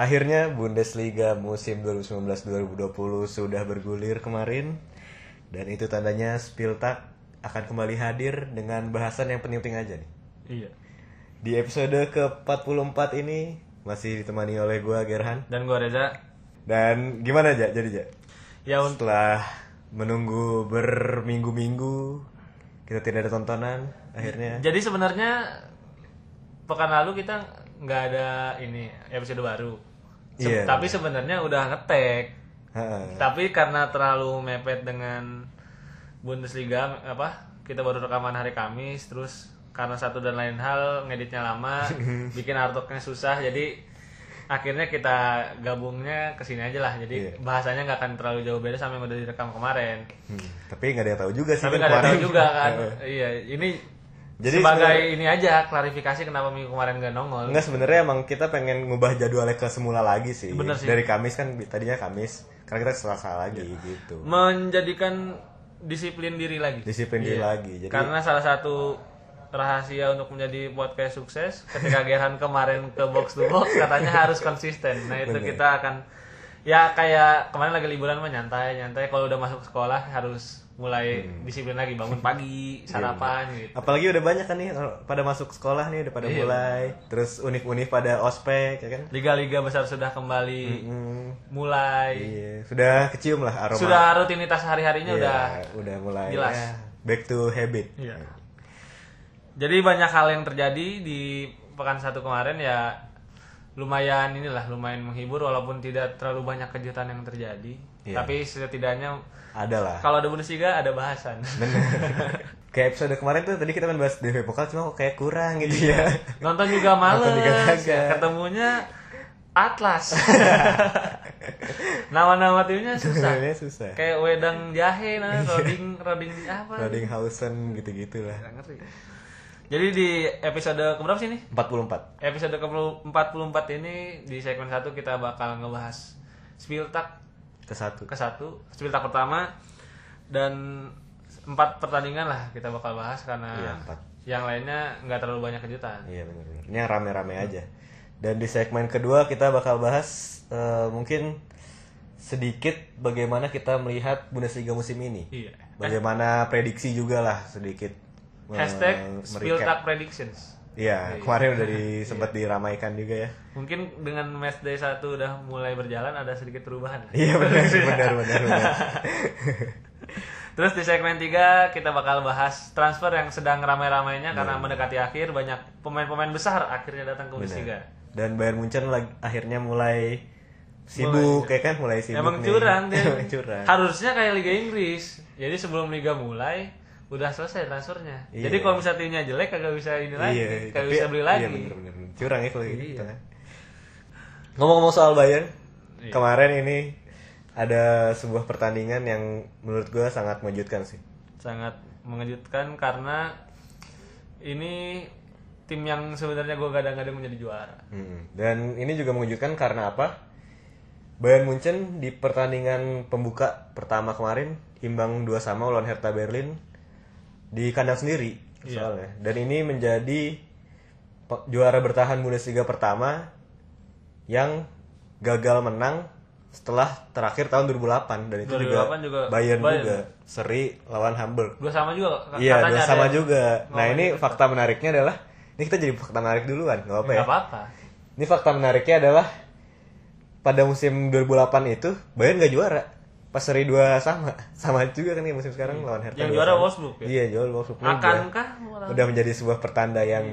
Akhirnya Bundesliga musim 2019-2020 sudah bergulir kemarin dan itu tandanya Spieltag akan kembali hadir dengan bahasan yang penting-penting aja nih. Iya. Di episode ke-44 ini masih ditemani oleh gua Gerhan Dan gua Reza. dan gimana aja jadi ja? Ya untuk Setelah menunggu berminggu-minggu kita tidak ada tontonan akhirnya jadi sebenarnya pekan lalu kita nggak ada ini episode baru. Se- Iya. Tapi sebenarnya udah ngetek. Tapi karena terlalu mepet dengan Bundesliga apa? Kita baru rekaman hari Kamis terus karena satu dan lain hal ngeditnya lama, bikin artworknya susah jadi akhirnya kita gabungnya ke sini aja lah. Jadi Iya. bahasanya nggak akan terlalu jauh beda sama yang udah direkam kemarin. Hmm, tapi nggak ada yang tahu juga sih Tapi kan nggak ada kemarin. tahu juga kan. Iya, ini Jadi sebagai ini aja klarifikasi kenapa minggu kemarin gak nongol. Enggak sebenarnya emang kita pengen ngubah jadwalnya ke semula lagi sih. Bener sih. Dari Kamis kan tadinya Kamis, karena kita Selasa lagi Iya. gitu. Menjadikan disiplin diri lagi. Disiplin diri Iya. lagi. Jadi Karena salah satu rahasia untuk menjadi podcast sukses ketika Gerhan kemarin ke box to box katanya harus konsisten. Nah, itu Bener. kita akan ya kayak kemarin lagi liburan mah nyantai, nyantai kalau udah masuk sekolah harus mulai Hmm. disiplin lagi, bangun pagi, Iya, sarapan gitu. apalagi udah banyak kan nih pada masuk sekolah nih udah pada Iya. mulai. Terus univ-univ pada ospek ya kan. Liga-liga besar sudah kembali Hmm, mulai. iya, sudah kecium lah aroma. Sudah rutinitas hari-harinya Iya, udah udah mulai jelas. ya, back to habit. Iya. Jadi banyak hal yang terjadi di pekan satu kemarin ya lumayan inilah lumayan menghibur walaupun tidak terlalu banyak kejutan yang terjadi. Iya. Tapi setidaknya Ada lah. kalau ada Bundesliga ada bahasan. Kayak episode kemarin tuh tadi kita kan bahas DV Pokal cuma kok kayak kurang gitu ya. Nonton juga males. Nonton juga kagak. Ketemunya Atlas. Nama-nama timnya susah. Sebenarnya susah. Kayak wedang jahe nah, roding roding apa? Rodinghausen gitu-gitu lah. Ngerti. Jadi di episode keberapa sih ini? 44. Episode ke-44 ini di segmen 1 kita bakal ngebahas Spieltag Ke satu. ke satu Spieltag pertama dan empat pertandingan lah kita bakal bahas karena Iya, empat. yang lainnya nggak terlalu banyak kejutan. Iya benar-benar. Ini yang rame-rame aja. Dan di segmen kedua kita bakal bahas eh, mungkin sedikit bagaimana kita melihat Bundesliga musim ini. Iya. Bagaimana prediksi juga lah sedikit. Hashtag. Spieltag Predictions. Iya, kemarin udah di, sempat diramaikan juga ya. Mungkin dengan match day 1 udah mulai berjalan ada sedikit perubahan. Iya benar, benar, benar, benar. Terus di segmen 3 kita bakal bahas transfer yang sedang ramai-ramainya karena Iya. mendekati akhir banyak pemain-pemain besar akhirnya datang ke Bundesliga. Dan Bayern Munchen lagi, akhirnya mulai sibuk ya kan, mulai sibuk Emang nih. curang dia. Emang curang. Harusnya kayak Liga Inggris. Jadi sebelum liga mulai udah selesai transfernya. Iya. Jadi kalau misalnya timnya jelek kagak bisa ini lagi, Iya, kagak tapi- bisa beli lagi. Iya bener bener. bener. Curang ya kalau gitu. Iya. Ngomong-ngomong soal Bayern, Iya. kemarin ini ada sebuah pertandingan yang menurut gue sangat mengejutkan sih. Sangat mengejutkan karena ini tim yang sebenarnya gue gadang-gadang menjadi juara. Mm. Dan ini juga mengejutkan karena apa? Bayern Munchen di pertandingan pembuka pertama kemarin imbang 2 sama lawan Hertha Berlin di kandang sendiri Iya. soalnya. Dan ini menjadi juara bertahan Bundesliga pertama yang gagal menang setelah terakhir tahun 2008 dan itu 2008 juga Bayern, Bayern. juga seri lawan Hamburg. Dua sama juga. Iya, dua sama juga. Nah, ini gitu. fakta menariknya adalah ini kita jadi fakta menarik duluan, nggak apa ya? Apa-apa. Ini fakta menariknya adalah pada musim 2008 itu Bayern nggak juara. Pas seri dua sama. Sama juga kan nih musim sekarang lawan Hertha. Yang 2-1. juara Wolfsburg ya? Iya, juara Wolfsburg. Ini udah- Akankah Udah menjadi sebuah pertanda yang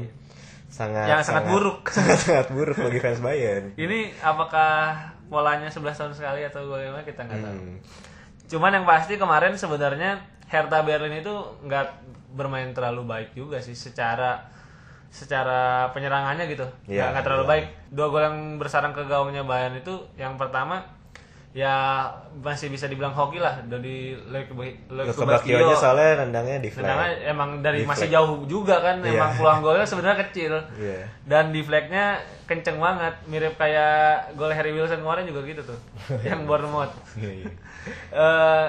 sangat Yang sangat buruk. sangat sangat buruk bagi fans Bayern. Ini apakah polanya 11 tahun sekali atau bagaimana kita nggak tahu. Hmm. Cuman yang pasti kemarin sebenarnya Hertha Berlin itu nggak bermain terlalu baik juga sih secara secara penyerangannya gitu. Iya, Nggak nggak terlalu iya. baik. Dua gol yang bersarang ke gawangnya Bayern itu yang pertama ya masih bisa dibilang hoki lah dari Luka Bakio aja soalnya nendangnya di flag. Tendangan emang dari Di masih flag. jauh juga kan, Iya. emang peluang golnya sebenarnya kecil. Iya. Dan di flagnya kenceng banget, mirip kayak gol Harry Wilson kemarin juga gitu tuh, yang Bournemouth. Iya, iya. Eh,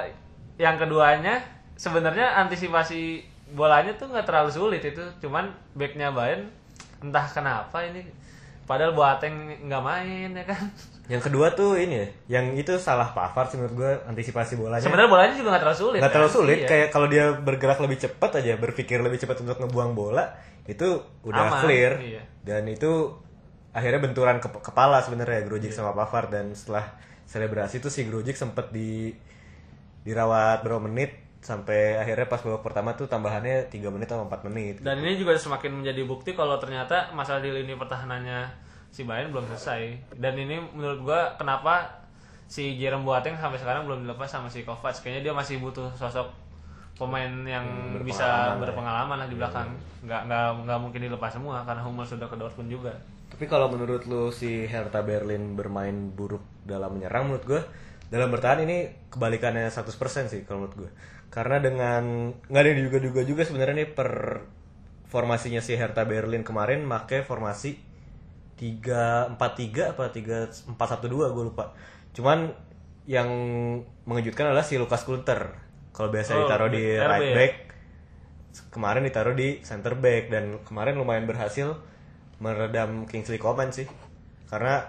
yang keduanya sebenarnya antisipasi bolanya tuh nggak terlalu sulit itu, cuman backnya Bayern entah kenapa ini padahal Boateng nggak main ya kan Yang kedua tuh ini ya, yang itu salah Pavard sih menurut gue antisipasi bolanya. sebenarnya bolanya juga nggak terlalu sulit nggak terlalu kan? sulit Iya. kayak kalau dia bergerak lebih cepat aja berpikir lebih cepat untuk ngebuang bola itu udah Aman, clear iya. dan itu akhirnya benturan ke- kepala sebenarnya Grujic sama Pavard dan setelah selebrasi itu si Grujic sempet di dirawat berapa menit sampai akhirnya pas babak pertama tuh tambahannya 3 menit atau 4 menit dan ini juga semakin menjadi bukti kalau ternyata masalah di lini pertahanannya si Bayern belum selesai. Dan ini menurut gua kenapa si Jerome Boateng sampai sekarang belum dilepas sama si Kovac kayaknya dia masih butuh sosok pemain yang bisa berpengalaman lah di belakang. nggak nggak nggak mungkin dilepas semua karena Hummels sudah ke Dortmund juga. Tapi kalau menurut lu si Hertha Berlin bermain buruk dalam menyerang menurut gue dalam bertahan ini kebalikannya 100% sih kalau menurut gue. Karena dengan nggak ada yang diduga-duga juga sebenarnya nih per formasinya si Hertha Berlin kemarin make formasi 3-4-3 apa 3-4-1-2 gue lupa. Cuman yang mengejutkan adalah si Lukas Klunter. Kalau biasa Oh, ditaruh di RB right back kemarin ditaruh di center back dan kemarin lumayan berhasil meredam Kingsley Coman sih karena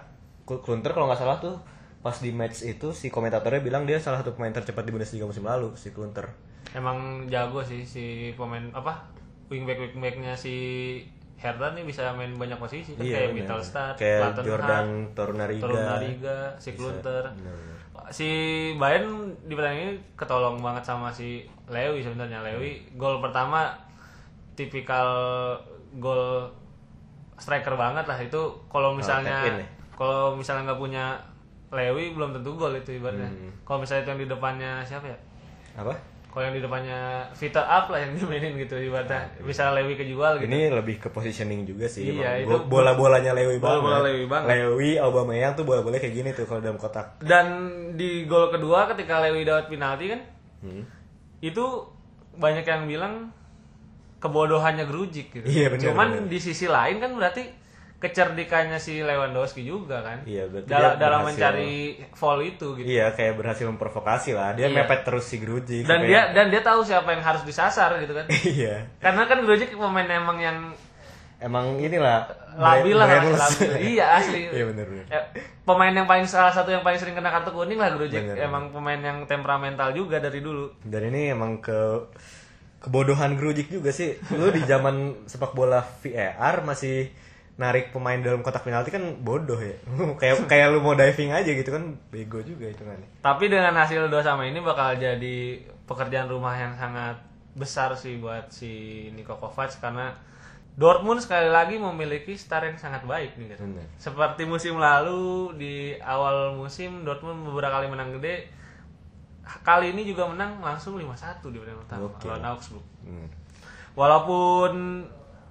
Klunter kalau nggak salah tuh pas di match itu si komentatornya bilang dia salah satu pemain tercepat di Bundesliga musim lalu si Klunter emang jago sih si pemain apa wingback wingbacknya si Hertha nih bisa main banyak posisi kan kayak bener. Mittelstadt, Iya, kayak Plattenhardt, Jordan Torunariga, si Klunter. Si Bayern di pertandingan ini ketolong banget sama si Lewi sebenarnya. Lewi gol pertama tipikal gol striker banget lah itu kalau misalnya tap in ya? kalau misalnya nggak punya Lewi belum tentu gol itu ibaratnya. Hmm. Kalau misalnya itu yang di depannya siapa ya? apa Kalau yang di depannya Vitor Up lah yang dimainin gitu ibaratnya. Bisa Lewi kejual gitu. ini lebih ke positioning juga sih Iya, itu- bola bolanya Lewi banget Bola-bola Lewi banget. Lewi Aubameyang tuh bola bola kayak gini tuh kalau dalam kotak Dan di gol kedua ketika Lewi dapat penalti kan Hmm. itu banyak yang bilang kebodohannya Grujic gitu. Iya, benar, Cuman benar. di sisi lain kan berarti kecerdikannya si Lewandowski juga kan. Iya, dalam dia dalam mencari foul itu gitu. iya kayak berhasil memprovokasi lah dia Iya. mepet terus si Grujic Dan sampai- dia dan dia tahu siapa yang harus disasar gitu kan. iya Karena kan Grujic pemain emang yang emang inilah labil lah, labil. iya asli. iya bener bener Ya, pemain yang paling salah satu yang paling sering kena kartu kuning lah Grujic. Bener, Emang pemain yang temperamental juga dari dulu. Dan ini emang ke kebodohan Grujic juga sih. Lu di zaman sepak bola VAR masih narik pemain dalam kotak penalti kan bodoh ya. kayak kayak lu mau diving aja gitu kan bego juga itu kan. Tapi dengan hasil dua sama ini bakal jadi pekerjaan rumah yang sangat besar sih buat si Niko Kovac karena Dortmund sekali lagi memiliki star yang sangat baik nih. Bener. Seperti musim lalu di awal musim Dortmund beberapa kali menang gede. Kali ini juga menang langsung 5-1 di pertandingan pertama lawan Augsburg. Hmm. Walaupun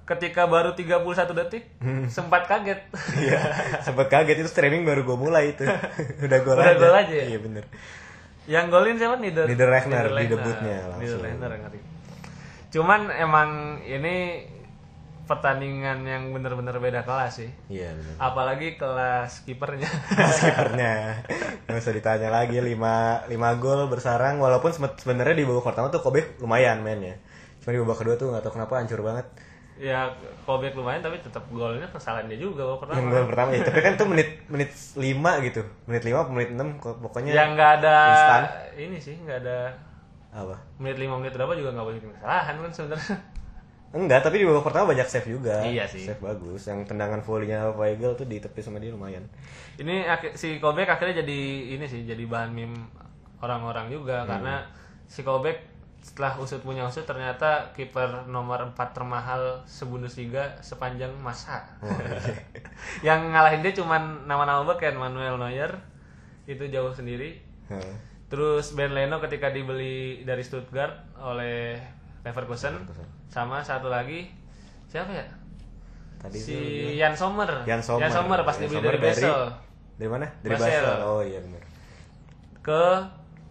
ketika baru 31 detik sempat kaget. Iya, sempet kaget itu streaming baru gue mulai itu. Udah gol Udah aja. gol aja ya? Iya bener. Yang golin siapa? Nieder Niederlechner di debutnya langsung. Niederlechner ngeri. Cuman emang ini pertandingan yang bener-bener beda kelas sih. Iya bener. Apalagi kelas kipernya. Skipernya nggak usah ditanya lagi 5 5 gol bersarang walaupun sebenarnya di babak pertama tuh Kobe lumayan mainnya. Cuma di babak kedua tuh nggak tahu kenapa hancur banget. Ya Kobek lumayan tapi tetap golnya kesalahan dia juga Yang pertama. gol pertama ya, tapi kan tuh menit menit 5 gitu. Menit 5 atau menit 6 kok- pokoknya Yang nggak ada instan. ini sih nggak ada apa? menit 5 menit berapa juga nggak boleh bikin kesalahan kan sebenarnya. Enggak, tapi di babak pertama banyak save juga. Iya sih. Save bagus. Yang tendangan volley-nya Weigel tuh ditepis sama dia lumayan. ini si Kobek akhirnya jadi ini sih jadi bahan meme orang-orang juga karena si Kobek setelah usut punya usut ternyata kiper nomor 4 termahal sebundesliga sepanjang masa. yang ngalahin dia cuman nama-nama beken Manuel Neuer itu jauh sendiri. Heeh. Terus Ben Leno ketika dibeli dari Stuttgart oleh Leverkusen sama satu lagi siapa ya? Tadi si tuh Jan Sommer. Jan Sommer. pas Jan dibeli Sommer dari Basel Dari mana? Dari Basel. Basel. Oh iya benar. ke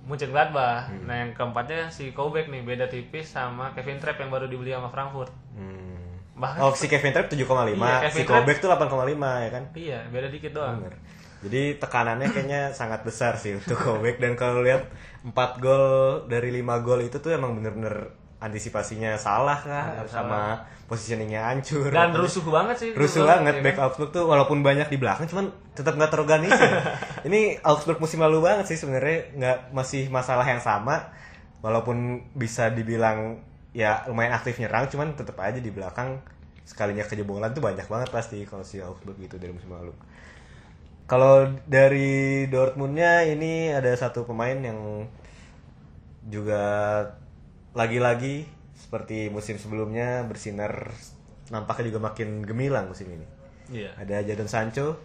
Mönchengladbach. Hmm. Nah, yang keempatnya si Kobek nih, beda tipis sama Kevin Trapp yang baru dibeli sama Frankfurt. Hmm. Bahkan Oh, si Kevin Trapp 7,5, Iya, si Kobek tuh 8,5 ya kan? iya, beda dikit doang. Bener. Jadi tekanannya kayaknya sangat besar sih untuk Kobek dan kalau lihat 4 gol dari 5 gol itu tuh emang bener-bener antisipasinya salah kah? Sama positioningnya hancur. Dan rusuh banget sih rusuh banget ya back kan? Augsburg tuh walaupun banyak di belakang cuman tetap nggak terorganisir. Ini Augsburg musim lalu banget sih sebenarnya nggak masih masalah yang sama. Walaupun bisa dibilang ya lumayan aktif nyerang cuman tetap aja di belakang sekalinya kejebolan tuh banyak banget pasti kalau si Augsburg gitu dari musim lalu. Kalau dari Dortmundnya ini ada satu pemain yang juga lagi-lagi seperti musim sebelumnya bersinar nampaknya juga makin gemilang musim ini. iya Ada Jadon Sancho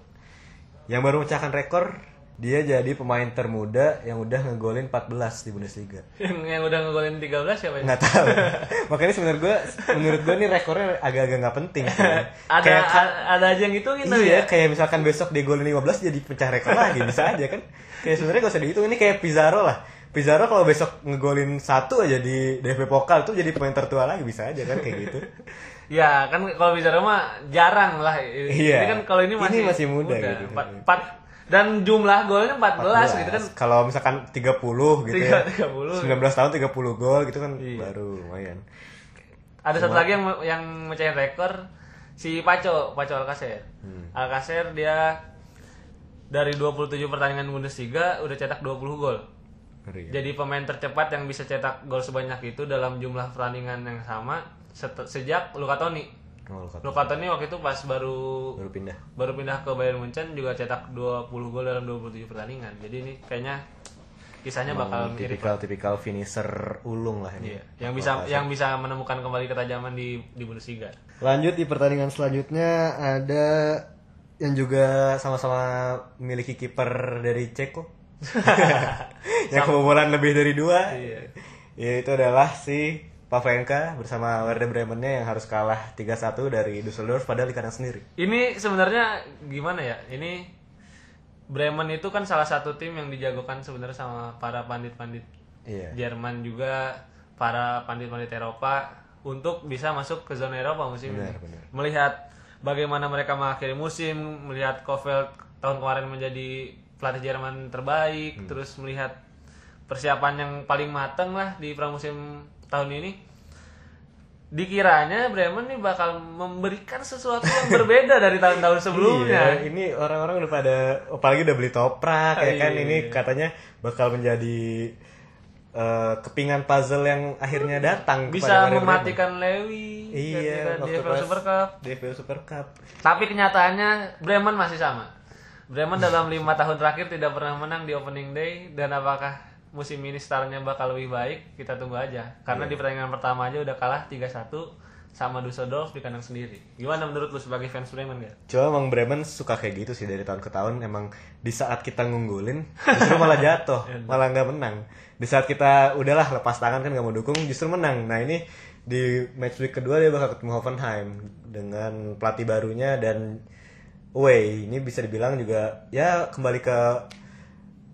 yang baru memecahkan rekor dia jadi pemain termuda yang udah ngegolin 14 di Bundesliga. yang, yang udah ngegolin 13 siapa ya Nggak tahu. Makanya sebenarnya gue menurut gue nih rekornya agak-agak nggak penting. ada Kayak- a- ada aja yang hitungin tuh Iya, ya kayak misalkan besok dia golin 15 jadi pecah rekor lagi bisa aja kan. Kayak sebenarnya gak usah dihitung ini kayak Pizarro lah. Pizarro kalau besok ngegolin satu aja di DFB Pokal tuh jadi pemain tertua lagi bisa aja kan kayak gitu. Ya kan kalau bicara mah jarang lah. Iya. Ini kan kalau ini Ini masih masih muda gitu. Empat, empat- dan jumlah golnya 14, gitu kan. Kalau misalkan 30 gitu Tiga- ya. 30. 19 tahun 30 gol gitu kan Iya. baru lumayan. Ada satu lagi yang yang mecahin rekor si Paco, Paco Alcacer. Hmm. Alcacer dia dari 27 pertandingan Bundesliga udah cetak 20 gol. Ngeri ya. Jadi pemain tercepat yang bisa cetak gol sebanyak itu dalam jumlah pertandingan yang sama sejak Luka Toni. Oh, Luka Toni waktu itu pas baru baru pindah. baru pindah ke Bayern Munchen juga cetak 20 gol dalam 27 pertandingan. Jadi ini kayaknya kisahnya bakal mirip. Tipikal-tipikal finisher ulung lah ini. Iya, yang bisa yang bisa menemukan kembali ketajaman di di Bundesliga. Lanjut di pertandingan selanjutnya ada yang juga sama-sama memiliki kiper dari Ceko. Yang kebobolan lebih dari dua. Iya. Yaitu adalah si Pavlenka bersama Werder Bremen-nya yang harus kalah 3-1 dari Düsseldorf padahal di kandang sendiri. Ini sebenarnya gimana ya? Ini Bremen itu kan salah satu tim yang dijagokan sebenarnya sama para pandit-pandit Iya. Jerman juga para pandit-pandit Eropa untuk bisa masuk ke zona Eropa musim Benar, ini. benar. Melihat bagaimana mereka mengakhiri musim, melihat Kofeld tahun kemarin menjadi pelatih Jerman terbaik, Hmm. terus melihat persiapan yang paling matang lah di pramusim tahun ini. Dikiranya Bremen nih bakal memberikan sesuatu yang berbeda dari tahun-tahun sebelumnya. Iya, ini orang-orang udah pada apalagi udah beli toprak ya kan Iya. ini katanya bakal menjadi eh, kepingan puzzle yang akhirnya datang kepada Bisa Werder Bremen. mematikan Lewi Iya, di FL pas Super Cup. Di FL Super Cup. Tapi kenyataannya Bremen masih sama. Bremen dalam lima tahun terakhir tidak pernah menang di opening day dan apakah musim ini startnya bakal lebih baik kita tunggu aja. Karena di pertandingan pertama aja udah kalah 3-1 sama Düsseldorf di kandang sendiri. Gimana menurut lu sebagai fans Bremen ya? Cuma emang Bremen suka kayak gitu sih dari tahun ke tahun. Emang di saat kita ngunggulin, justru malah jatuh, malah nggak menang. Di saat kita udahlah lepas tangan kan nggak mau dukung, justru menang. Nah ini di match week kedua dia bakal ketemu Hoffenheim dengan pelatih barunya dan away ini bisa dibilang juga ya kembali ke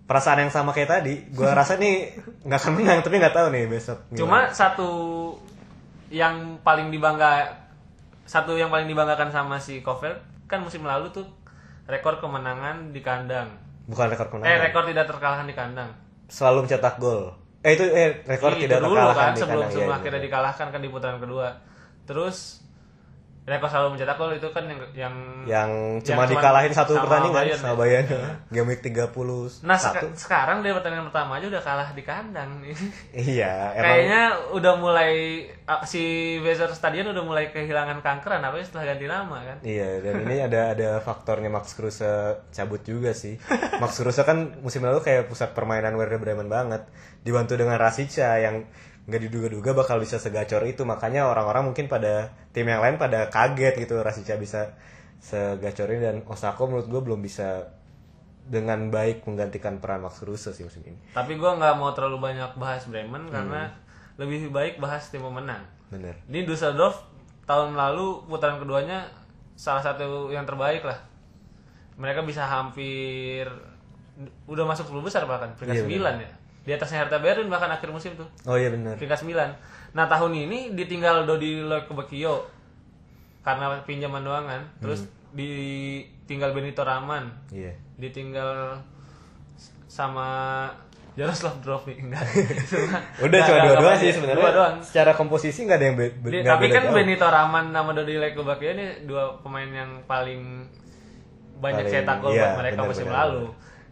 perasaan yang sama kayak tadi. Gua rasa nih nggak akan menang, tapi nggak tahu nih besok. gimana. Cuma satu yang paling dibangga satu yang paling dibanggakan sama si Kofeld kan musim lalu tuh rekor kemenangan di kandang. bukan rekor Eh kemenangan, rekor tidak terkalahkan di kandang. selalu mencetak gol. Eh itu eh rekor Iya, tidak itu dulu terkalahkan kan di sebelum kandang. sebelum Iya, akhirnya iya. dikalahkan kan di putaran kedua. Terus rekor selalu mencetak gol itu kan yang yang yang cuma dikalahin satu sama pertandingan Bayern, sama ya. Bayern. Game week 31. Nah seka- sekarang dari pertandingan pertama aja udah kalah di kandang nih. Iya, emang Kayaknya udah mulai ah, si Weser Stadion udah mulai kehilangan kankeran apa ya setelah ganti nama kan. Iya, dan ini ada ada faktornya Max Kruse cabut juga sih. Max Kruse kan musim lalu kayak pusat permainan Werder Bremen banget. Dibantu dengan Rasica yang nggak diduga-duga bakal bisa segacor itu. Makanya orang-orang mungkin pada tim yang lain pada kaget gitu Rasica bisa segacor ini dan Osako menurut gue belum bisa dengan baik menggantikan peran Max Kruse sih musim ini. Tapi gua nggak mau terlalu banyak bahas Bremen Hmm. karena lebih baik bahas tim pemenang. Bener. Ini Dusseldorf tahun lalu putaran keduanya salah satu yang terbaik lah. Mereka bisa hampir udah masuk 10 besar bahkan peringkat Iya, 9 ya. Di atasnya Hertha Berlin bahkan akhir musim tuh. Oh iya bener. Peringkat 9. Nah, tahun ini ditinggal Dodi Lokebekio karena pinjaman doang kan. Terus ditinggal Benito Raman, Iya. ditinggal sama Jaroslav Drovnik enggak. Udah enggak, cuma enggak, dua doang enggak, sih dua sebenarnya. doang. Secara komposisi nggak ada yang be- be- Di- nggak tapi beda kan jauh. Benito Raman sama Dodi Lekobakio ini dua pemain yang paling banyak Paling- cetak gol iya, buat mereka benar, musim benar, lalu.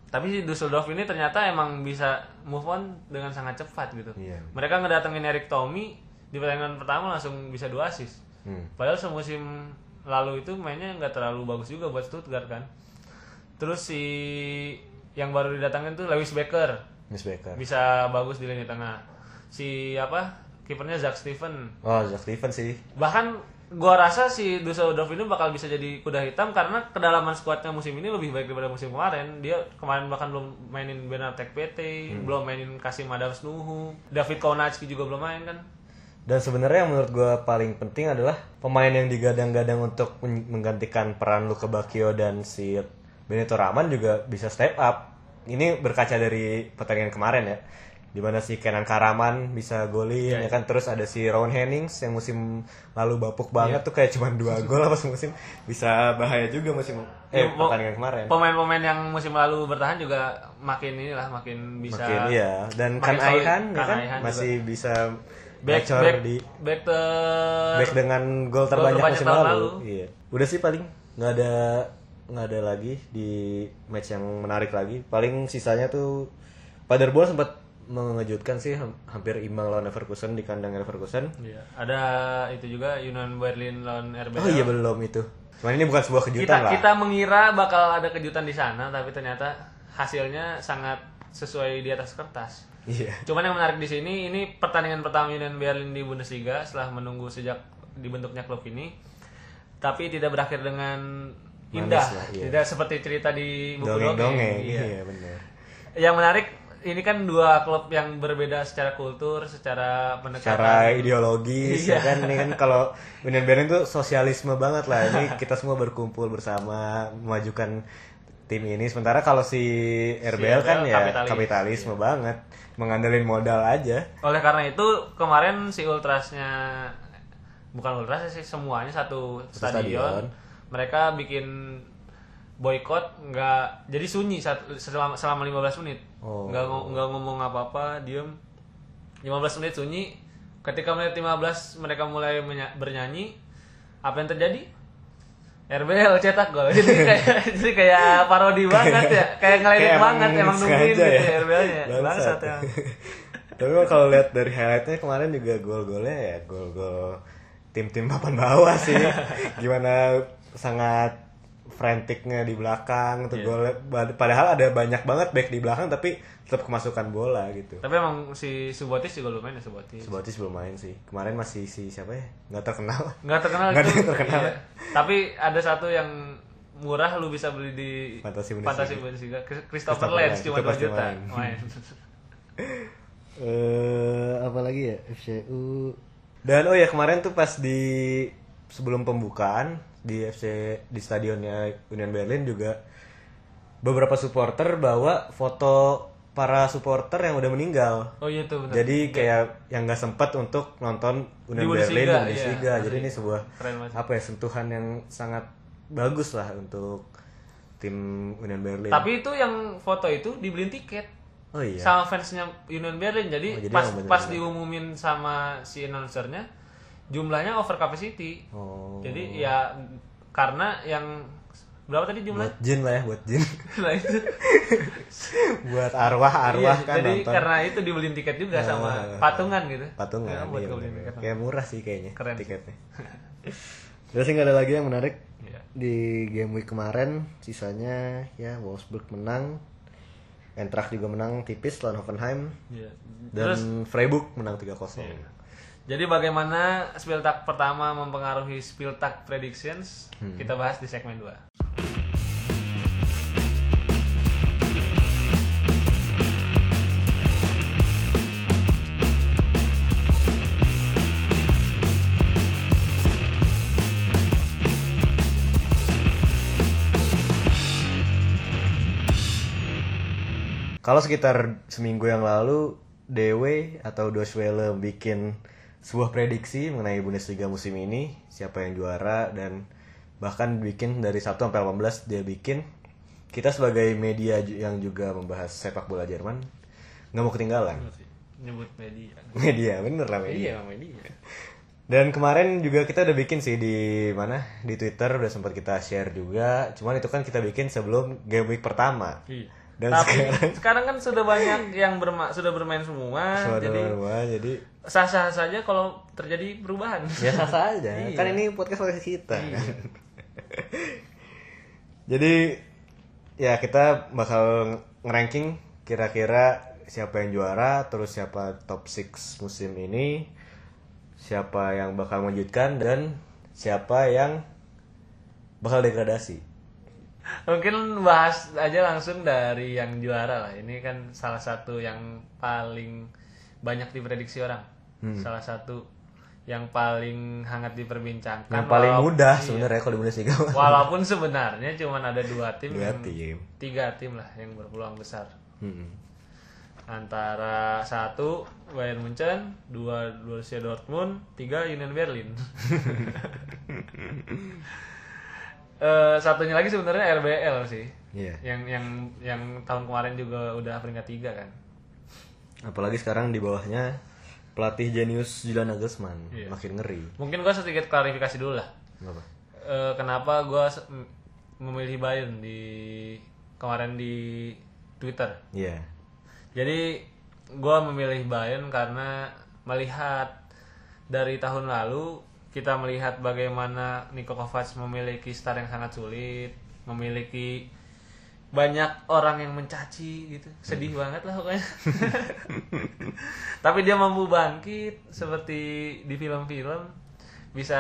Tapi si Dusseldorf ini ternyata emang bisa move on dengan sangat cepat gitu. Iya. Mereka ngedatengin Erik Tommy di pertandingan pertama langsung bisa dua assist. Hmm. Padahal semusim lalu itu mainnya nggak terlalu bagus juga buat Stuttgart kan. Terus si yang baru didatangin tuh Lewis Becker Miss Baker. bisa bagus di lini tengah. Si apa? Kipernya Zach Steven Oh, Jack Steven sih. bahkan gua rasa si Dusseldorf ini bakal bisa jadi kuda hitam karena kedalaman skuadnya musim ini lebih baik daripada musim kemarin dia kemarin bahkan belum mainin Benartek PT belum mainin Kasim Adams Nuhu David Konachki juga belum main kan Dan sebenarnya yang menurut gue paling penting adalah pemain yang digadang-gadang untuk men- menggantikan peran Luka Bakio dan si Benito Rahman juga bisa step up. Ini berkaca dari pertandingan kemarin ya. Di mana si Kenan Karaman bisa golin ya kan terus ada si Ron Hennings yang musim lalu bapuk banget tuh kayak cuma dua gol apa musim bisa bahaya juga musim eh Ya, mo- pertandingan kemarin. pemain-pemain yang musim lalu bertahan juga makin inilah makin bisa Makin iya dan makin Kan solid. Aihan ya Kan kan Aihan juga. masih bisa back back di back ter back dengan gol terbanyak terbanyak musim lalu. lalu. Iya. Udah sih paling nggak ada nggak ada lagi di match yang menarik lagi. Paling sisanya tuh Paderborn sempat mengejutkan sih ham- hampir imbang lawan Leverkusen di kandang Leverkusen. Iya. ada itu juga Union Berlin lawan RB Oh iya belum itu. Cuman ini bukan sebuah kejutan kita lah. kita mengira bakal ada kejutan di sana tapi ternyata hasilnya sangat sesuai di atas kertas. Iya. Cuman yang menarik di sini ini pertandingan pertama Union Berlin di Bundesliga setelah menunggu sejak dibentuknya klub ini tapi tidak berakhir dengan indah. Manis lah, iya. Tidak seperti cerita di buku dongeng. Dongeng-dongeng. Iya. Iya benar. Yang menarik ini kan dua klub yang berbeda secara kultur, secara pendekatan. Secara ideologis Iya. ya kan ini kan kalau Union Berlin tuh sosialisme banget lah. Ini kita semua berkumpul bersama memajukan tim ini. Sementara kalau si RBL kan RBL ya kapitalis. kapitalisme banget, mengandelin modal aja. Oleh karena itu kemarin si ultrasnya bukan ultras sih semuanya satu, Satu stadion. stadion. Mereka bikin boykot nggak jadi sunyi saat, selama selama 15 menit. Oh. Nggak ngo- nggak ngomong apa-apa, diem. 15 menit sunyi. Ketika menit 15 mereka mulai bernyanyi, apa yang terjadi? RBL cetak gol. Jadi kayak jadi kayak parodi banget ya. Kayak ngeledek Kayak banget emang nungguin gitu ya. ya RBL-nya. Bangsat. Ya. Tapi kalau lihat dari highlightnya kemarin juga gol-golnya ya gol-gol tim-tim papan bawah sih. Gimana sangat franticnya di belakang tuh Iya. golnya. Padahal ada banyak banget back di belakang tapi tetap kemasukan bola gitu. Tapi emang si Subotis juga lumayan ya Subotis. Subotis belum main sih. Kemarin masih si siapa ya? Nggak terkenal. Nggak terkenal Nggak itu. terkenal. Iya. Tapi ada satu yang murah lu bisa beli di Fantasi Bundesliga. Fantasi Bundesliga. Christopher Lenz cuma itu 2 pasti juta. main. Main. Eh apa lagi ya FCU dan oh ya kemarin tuh pas di sebelum pembukaan di FC di stadionnya Union Berlin juga beberapa supporter bawa foto para supporter yang udah meninggal Oh iya tuh benar. jadi kayak yang nggak sempat untuk nonton Union Di Berlin Bundesliga, di Bundesliga iya. jadi ini sebuah apa ya sentuhan yang sangat bagus lah untuk tim Union Berlin Tapi itu yang foto itu dibeliin tiket. oh iya Sama fansnya Union Berlin. Jadi, Oh, jadi pas pas diumumin sama si announcernya jumlahnya over capacity. oh Jadi ya karena yang berapa tadi jumlah? buat jin lah ya buat jin Nah, itu. buat arwah-arwah Iya, kan jadi nonton karena itu dibeliin tiket juga sama Ah. patungan gitu. patungan Ya, buat iya, bener. tiket. kayak murah sih kayaknya Keren tiketnya terus sih nggak ada lagi yang menarik Iya. di game week kemarin sisanya ya Wolfsburg menang Eintracht juga menang tipis lawan Hoffenheim Iya. dan Terus Freiburg menang 3-0 jadi bagaimana Spieltag pertama mempengaruhi Spieltag predictions? Hmm. Kita bahas di segmen 2. kalau sekitar seminggu yang lalu DW atau Doswelle bikin sebuah prediksi mengenai Bundesliga musim ini siapa yang juara dan bahkan bikin dari Sabtu sampai 18 dia bikin. Kita sebagai media yang juga membahas sepak bola Jerman nggak mau ketinggalan. Nyebut media. Media bener lah media. Iya media. Dan kemarin juga kita udah bikin sih di mana? Di Twitter udah sempat kita share juga. Cuman itu kan kita bikin sebelum game week pertama. Iya Dan tapi sekarang- sekarang, kan sudah banyak yang berma sudah bermain semua Suara jadi rumah jadi sah-sah saja kalau terjadi perubahan ya sah sah aja Iya. kan ini podcast podcast kita kan. jadi ya kita bakal ngeranking kira-kira siapa yang juara terus siapa top 6 musim ini siapa yang bakal mengejutkan dan siapa yang bakal degradasi mungkin bahas aja langsung dari yang juara lah. Ini kan salah satu yang paling banyak diprediksi orang. Hmm. salah satu yang paling hangat diperbincangkan. Yang paling Walau- mudah iya. sebenarnya kalau di Bundesliga walaupun sebenarnya cuma ada dua tim dua yang- tim. Tiga tim lah yang berpeluang besar. Hmm. antara satu Bayern Munchen dua Borussia Dortmund tiga Union Berlin Eh, satunya lagi sebenarnya RBL sih Iya. yang yang yang tahun kemarin juga udah peringkat tiga kan apalagi sekarang di bawahnya pelatih jenius Julian Nagelsmann Iya. makin ngeri mungkin gua sedikit klarifikasi dulu lah Kenapa? Eh, kenapa m- memilih Bayern di kemarin di Twitter Iya. Jadi gua memilih Bayern karena melihat dari tahun lalu kita melihat bagaimana Niko Kovac memiliki start yang sangat sulit, memiliki banyak orang yang mencaci gitu, sedih banget lah pokoknya. Tapi dia mampu bangkit seperti di film-film, bisa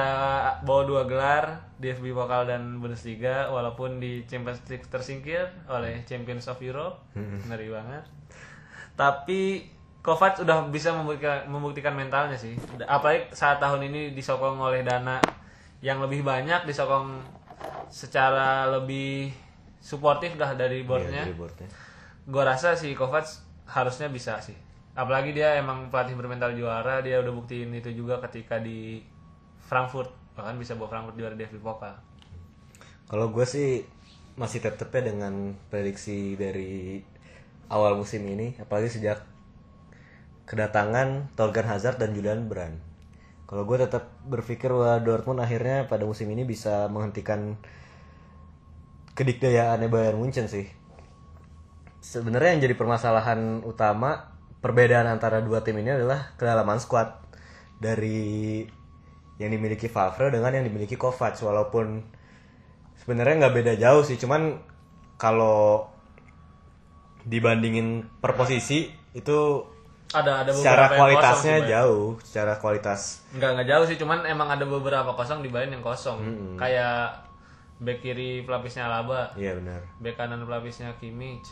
bawa dua gelar DFB Pokal dan Bundesliga walaupun di Champions League tersingkir oleh Champions of Europe, ngeri banget. Tapi Kovac udah bisa membuktikan, membuktikan mentalnya sih. Apalagi saat tahun ini disokong oleh dana. Yang lebih banyak disokong secara lebih suportif dah dari boardnya. Iya, boardnya. gue rasa si Kovac harusnya bisa sih. Apalagi dia emang pelatih bermental juara dia udah buktiin itu juga ketika di Frankfurt. Bahkan bisa bawa Frankfurt juara DFB Pokal. Kalau gue sih masih tetepnya dengan prediksi dari awal musim ini, apalagi sejak kedatangan Torgan Hazard dan Julian Brand. Kalau gue tetap berpikir bahwa Dortmund akhirnya pada musim ini bisa menghentikan kedikdayaannya Bayern Munchen sih. Sebenarnya yang jadi permasalahan utama perbedaan antara dua tim ini adalah kedalaman squad dari yang dimiliki Favre dengan yang dimiliki Kovac walaupun sebenarnya nggak beda jauh sih cuman kalau dibandingin per posisi itu ada ada secara beberapa yang kosong kualitasnya sih, Bayern. jauh secara kualitas Enggak enggak jauh sih, cuman emang ada beberapa kosong di Bayern yang kosong. Kayak back kiri pelapisnya Alaba, iya benar back kanan pelapisnya Kimmich.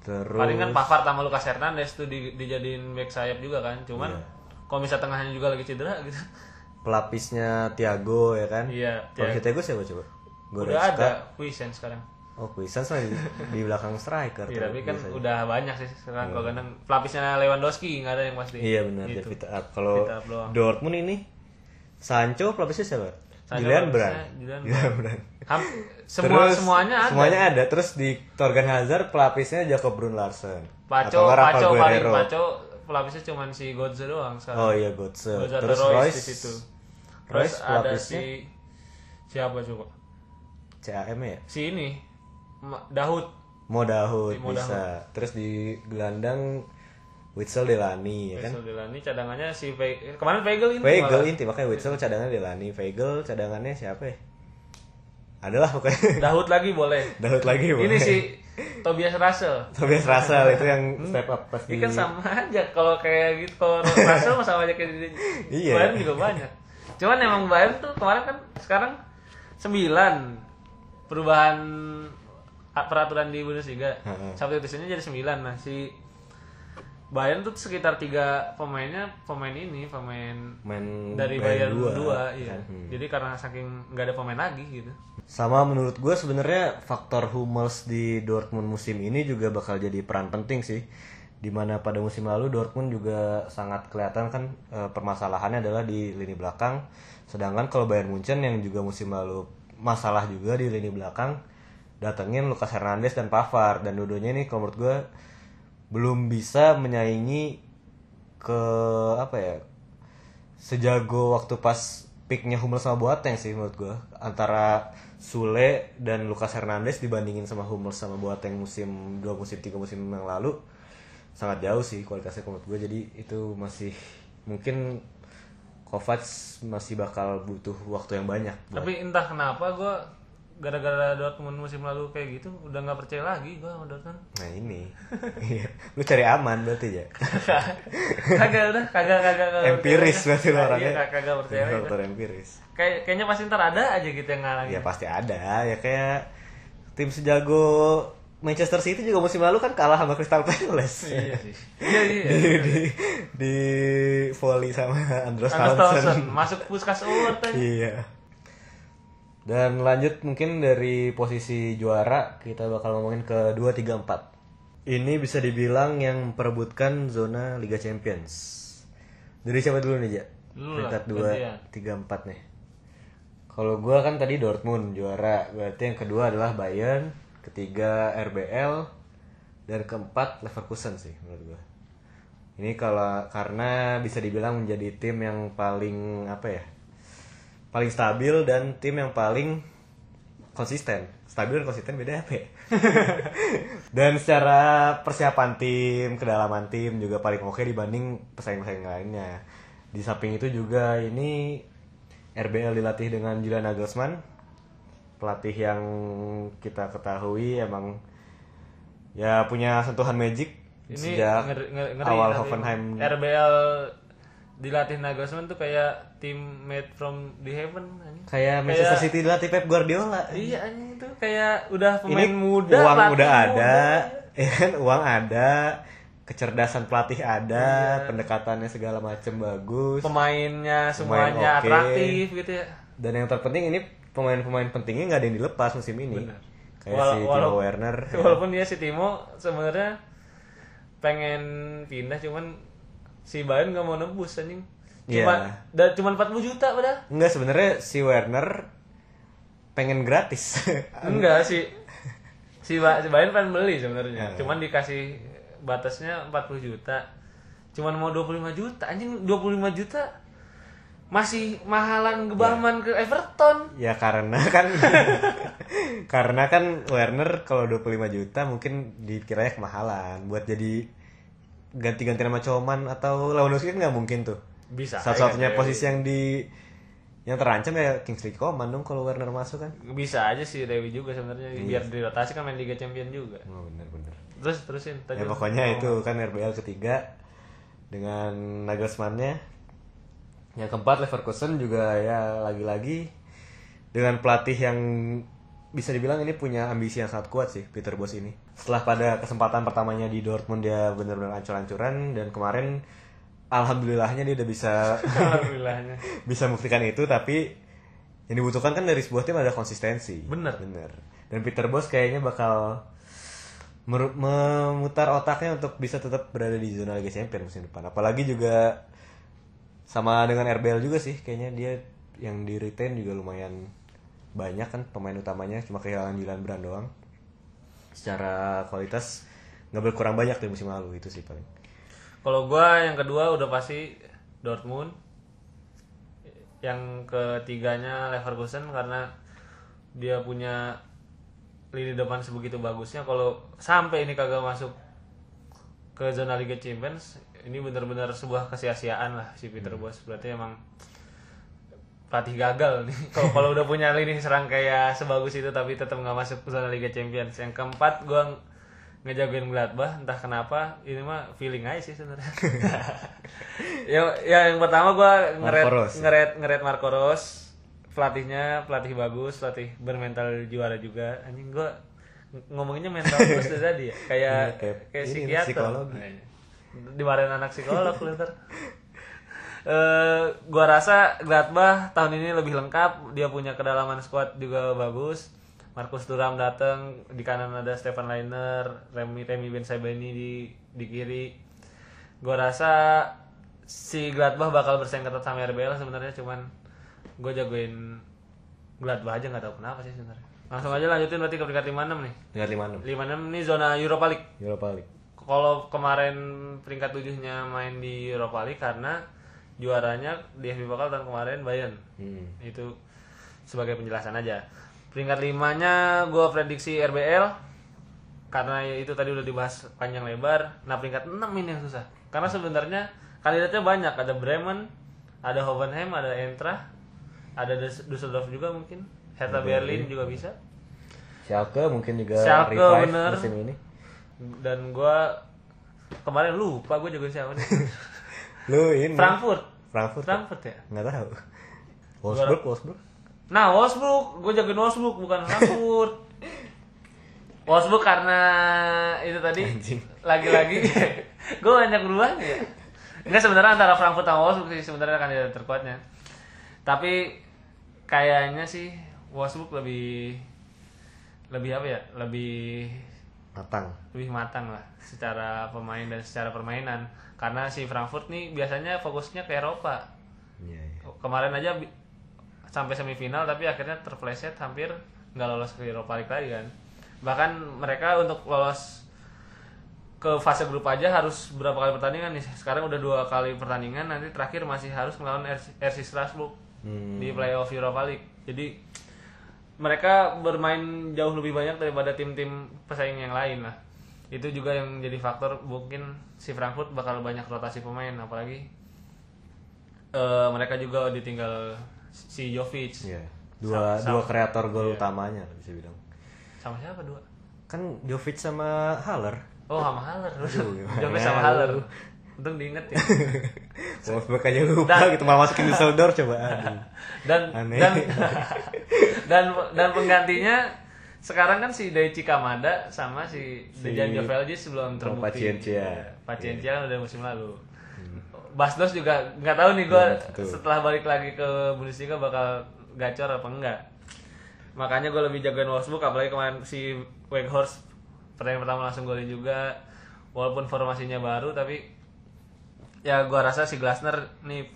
terus Paling kan Pavard sama Lucas Hernandez tuh di, dijadiin back sayap juga kan. Cuman Iya. kalau misalnya tengahnya juga lagi cedera gitu. pelapisnya Thiago ya kan Iya, pelapisnya Thiago siapa coba Udah Goretzka. ada Kuisen sekarang. Oh Kuisans mah di, di belakang striker Iya, tapi kan biasanya. udah banyak sih sekarang kalau kadang pelapisnya Lewandowski nggak ada yang pasti. iya benar Gitu. David Up kalau. Dortmund ini Sancho pelapisnya siapa Julian Brand Julian Brand Ham- semua Terus, semuanya ada. Semuanya ada. Terus di Torgan Hazard pelapisnya Jacob Brun Larsen. Paco, Paco paling. Paco pelapisnya cuman si Godze doang sekarang. Oh iya. Terus ada Terus Royce, Royce. di situ. Terus Royce ada pelapisnya si siapa coba? CAM ya. Si ini Ma- Daud. Mo Dahoud Mo bisa. Terus di gelandang Witsel Delani ya kan. Faisal Delani cadangannya si Ve kemarin Weigel ini. Malah. inti makanya Witsel cadangannya Delani. Weigel cadangannya siapa ya? Adalah pokoknya. Daud lagi boleh. Dahoud lagi Ini si Tobias Russell. Tobias Russell itu yang step up pas Ini di kan sama aja kalau kayak gitu kalau Russell sama aja kayak di Iya. Bayern juga banyak. Cuman emang Bayern tuh kemarin kan sekarang 9 perubahan peraturan di Bundesliga. Heeh. Substitusinya jadi 9 nah si Bayern tuh sekitar tiga pemainnya pemain ini pemain main dari Bayern Bayern dua, 2 iya. kan. Hmm. Jadi karena saking nggak ada pemain lagi gitu. Sama menurut gue sebenarnya faktor Hummels di Dortmund musim ini juga bakal jadi peran penting sih. Di mana pada musim lalu Dortmund juga sangat kelihatan kan eh, permasalahannya adalah di lini belakang. Sedangkan kalau Bayern Munchen yang juga musim lalu masalah juga di lini belakang, datengin Lucas Hernandez dan Pavard. Dan dua-duanya ini kalau menurut gue belum bisa menyaingi ke apa ya sejago waktu pas picknya Hummels sama Boateng sih menurut gue antara Sule dan Lucas Hernandez dibandingin sama Hummels sama Boateng musim dua musim tiga musim yang lalu sangat jauh sih kualitasnya menurut gue jadi itu masih mungkin Kovac masih bakal butuh waktu yang banyak Tapi entah kenapa gue gara-gara Dortmund musim lalu kayak gitu udah nggak percaya lagi gue sama Dortmund. nah ini Iya. lu cari aman berarti ya kagak udah kagak kagak kagak empiris berarti Iya, orangnya kagak- kagak percaya lagi. faktor empiris Kayak kayaknya pasti ntar ada aja gitu yang ngalangin. ya pasti ada ya kayak tim sejago Manchester City juga musim lalu kan kalah sama Crystal Palace Iya sih. Iya iya. di, di, di volley sama Andros Townsend masuk puskas aja. iya dan lanjut mungkin dari posisi juara kita bakal ngomongin ke 2 3 4. Ini bisa dibilang yang memperebutkan zona Liga Champions. Dari siapa dulu nih, Ja? Peringkat 2 gantian. 3 4 nih. Kalau gua kan tadi Dortmund juara, berarti yang kedua adalah Bayern, ketiga RBL, dan keempat Leverkusen sih menurut gua. Ini kalau karena bisa dibilang menjadi tim yang paling apa ya? Paling stabil dan tim yang paling konsisten. Stabil dan konsisten beda apa ya? dan secara persiapan tim, kedalaman tim juga paling oke dibanding pesaing-pesaing lainnya. Di samping itu juga ini RBL dilatih dengan Julian Nagelsmann, pelatih yang kita ketahui emang ya punya sentuhan magic Ini sejak ngeri, ngeri, ngeri awal Hoffenheim RBL dilatih Nagelsmann tuh kayak tim made from the heaven anjing. kayak Manchester City dilatih Pep Guardiola. Iya anjing itu kayak udah pemain Ini muda, uang udah muda. ada, ya kan uang ada, kecerdasan pelatih ada, Iya. pendekatannya segala macem bagus. pemainnya semuanya oke. atraktif gitu ya. Dan yang terpenting ini pemain-pemain pentingnya nggak ada yang dilepas musim ini. Benar. Kayak Wala- si Timo Werner. ya. Walaupun dia si Timo sebenarnya pengen pindah cuman si Bayern nggak mau nebus anjing. Cuma Iya. dan cuma 40 juta padahal. Enggak sebenarnya si Werner pengen gratis. Enggak sih. Si, Ba- si Bayern pengen beli sebenarnya. Ya. Cuman dikasih batasnya 40 juta. Cuman mau 25 juta. Anjing 25 juta masih mahalan gebaman ke Everton. ya karena kan karena kan Werner kalau 25 juta mungkin dikiranya kemahalan buat jadi ganti-ganti nama Coman atau Lewandowski kan nggak mungkin tuh. Bisa. Satu-satunya ya, posisi yang di yang terancam ya Kingsley Coman dong kalau Werner masuk kan. bisa aja sih Dewi juga sebenarnya Iya. biar dirotasi kan main Liga Champion juga. Oh, bener-bener. Terus terusin tadi. Ya pokoknya itu kan RBL ketiga dengan Nagelsmann-nya. Yang keempat Leverkusen juga ya lagi-lagi dengan pelatih yang bisa dibilang ini punya ambisi yang sangat kuat sih Peter Bos ini. Setelah pada kesempatan pertamanya di Dortmund dia benar-benar ancur-ancuran dan kemarin alhamdulillahnya dia udah bisa Alhamdulillahnya. bisa membuktikan itu tapi yang dibutuhkan kan dari sebuah tim ada konsistensi. Bener. Bener. Dan Peter Bos kayaknya bakal memutar otaknya untuk bisa tetap berada di zona Liga Champions musim depan. Apalagi juga sama dengan RBL juga sih kayaknya dia yang di retain juga lumayan banyak kan pemain utamanya cuma kehilangan Julian Brand doang. Secara kualitas nggak berkurang banyak dari musim lalu itu sih paling. Kalau gua yang kedua udah pasti Dortmund. Yang ketiganya Leverkusen karena dia punya lini depan sebegitu bagusnya. Kalau sampai ini kagak masuk ke zona Liga Champions, ini benar-benar sebuah kesia-siaan lah si Peter Hmm. Bos. Berarti emang pelatih gagal nih. Kalau kalau udah punya lini serang kayak sebagus itu tapi tetap nggak masuk ke zona Liga Champions. Yang keempat ng- ngejagoin Gladbach entah kenapa ini mah feeling aja sih sebenarnya. ya, ya yang pertama gua ngeret Rose. ngeret ngeret Marco Rose. Pelatihnya pelatih bagus, pelatih bermental juara juga. Anjing gua ng- ngomonginnya mental terus dari tadi ya. Kayak Iya, kayak kayak psikiater. psikologi. Nah. Dimarahin anak psikolog lu ntar. Eh, gua rasa Gladbach tahun ini lebih lengkap. Dia punya kedalaman squad juga bagus. Markus Thuram datang di kanan ada Stefan Leiner, Remy Remy Ben Sabeni di di kiri. Gua rasa si Gladbach bakal bersaing ketat sama RBL sebenarnya cuman gue jagoin Gladbach aja nggak tahu kenapa sih sebenarnya. Langsung aja lanjutin berarti ke peringkat 56 nih. Tingkat 56 56 ini zona Europa League. Europa League. kalau kemarin peringkat tujuhnya main di Europa League karena juaranya di FB Pokal tahun kemarin Bayern. Hmm. Itu sebagai penjelasan aja. Peringkat limanya gue prediksi RBL karena ya itu tadi udah dibahas panjang lebar. Nah peringkat 6 ini yang susah. Karena sebenarnya kandidatnya banyak. Ada Bremen, ada Hoffenheim, ada Eintracht, ada Düsseldorf juga mungkin. Hertha Berlin juga bisa. Schalke mungkin juga Schalke, revive bener. musim ini. Dan gue kemarin lupa gue jagoin siapa nih. Lu ini Frankfurt. Frankfurt. Frankfurt ya. Nggak tahu. Wolfsburg, Wolfsburg. Nah, Wolfsburg, gue jagoin Wolfsburg bukan Frankfurt. Wolfsburg karena itu tadi Anjing. lagi-lagi gue banyak berubahnya ya. Enggak sebenarnya antara Frankfurt sama Wolfsburg sih sebenarnya kandidat terkuatnya. Tapi kayaknya sih Wolfsburg lebih lebih apa ya? Lebih Matang. lebih matang lah secara pemain dan secara permainan. Karena si Frankfurt nih biasanya fokusnya ke Eropa. Iya, iya. kemarin aja sampai semifinal tapi akhirnya terpleset hampir nggak lolos ke Europa League lagi kan. Bahkan mereka untuk lolos ke fase grup aja harus berapa kali pertandingan nih? Sekarang udah dua kali pertandingan nanti terakhir masih harus melawan RC, Strasbourg Hmm. di playoff Europa League. Jadi mereka bermain jauh lebih banyak daripada tim-tim pesaing yang lain lah. Itu juga yang jadi faktor mungkin si Frankfurt bakal banyak rotasi pemain apalagi eh, mereka juga ditinggal si Jovic Iya. Dua Sama- dua kreator gol Iya. utamanya bisa bilang. sama siapa dua Kan Jovic sama Haller. oh sama Haller Aduh, Jovic sama? Haller untung diinget ya Wolfsburg aja lupa Dan- gitu mau masukin Düsseldorf coba. Aduh. dan Aneh. dan dan dan penggantinya sekarang kan si Daichi Kamada sama si, Si- Dejan Joveljic belum terbukti. Paciencia. Iya, Paciencia kan udah musim lalu. Basdos juga nggak tahu nih gue tentu. setelah balik lagi ke Bundesliga bakal gacor apa enggak. Makanya gue lebih jagain Wolfsburg apalagi kemarin si Weghorst pertandingan pertama langsung golin juga walaupun formasinya baru tapi ya gua rasa si Glasner nih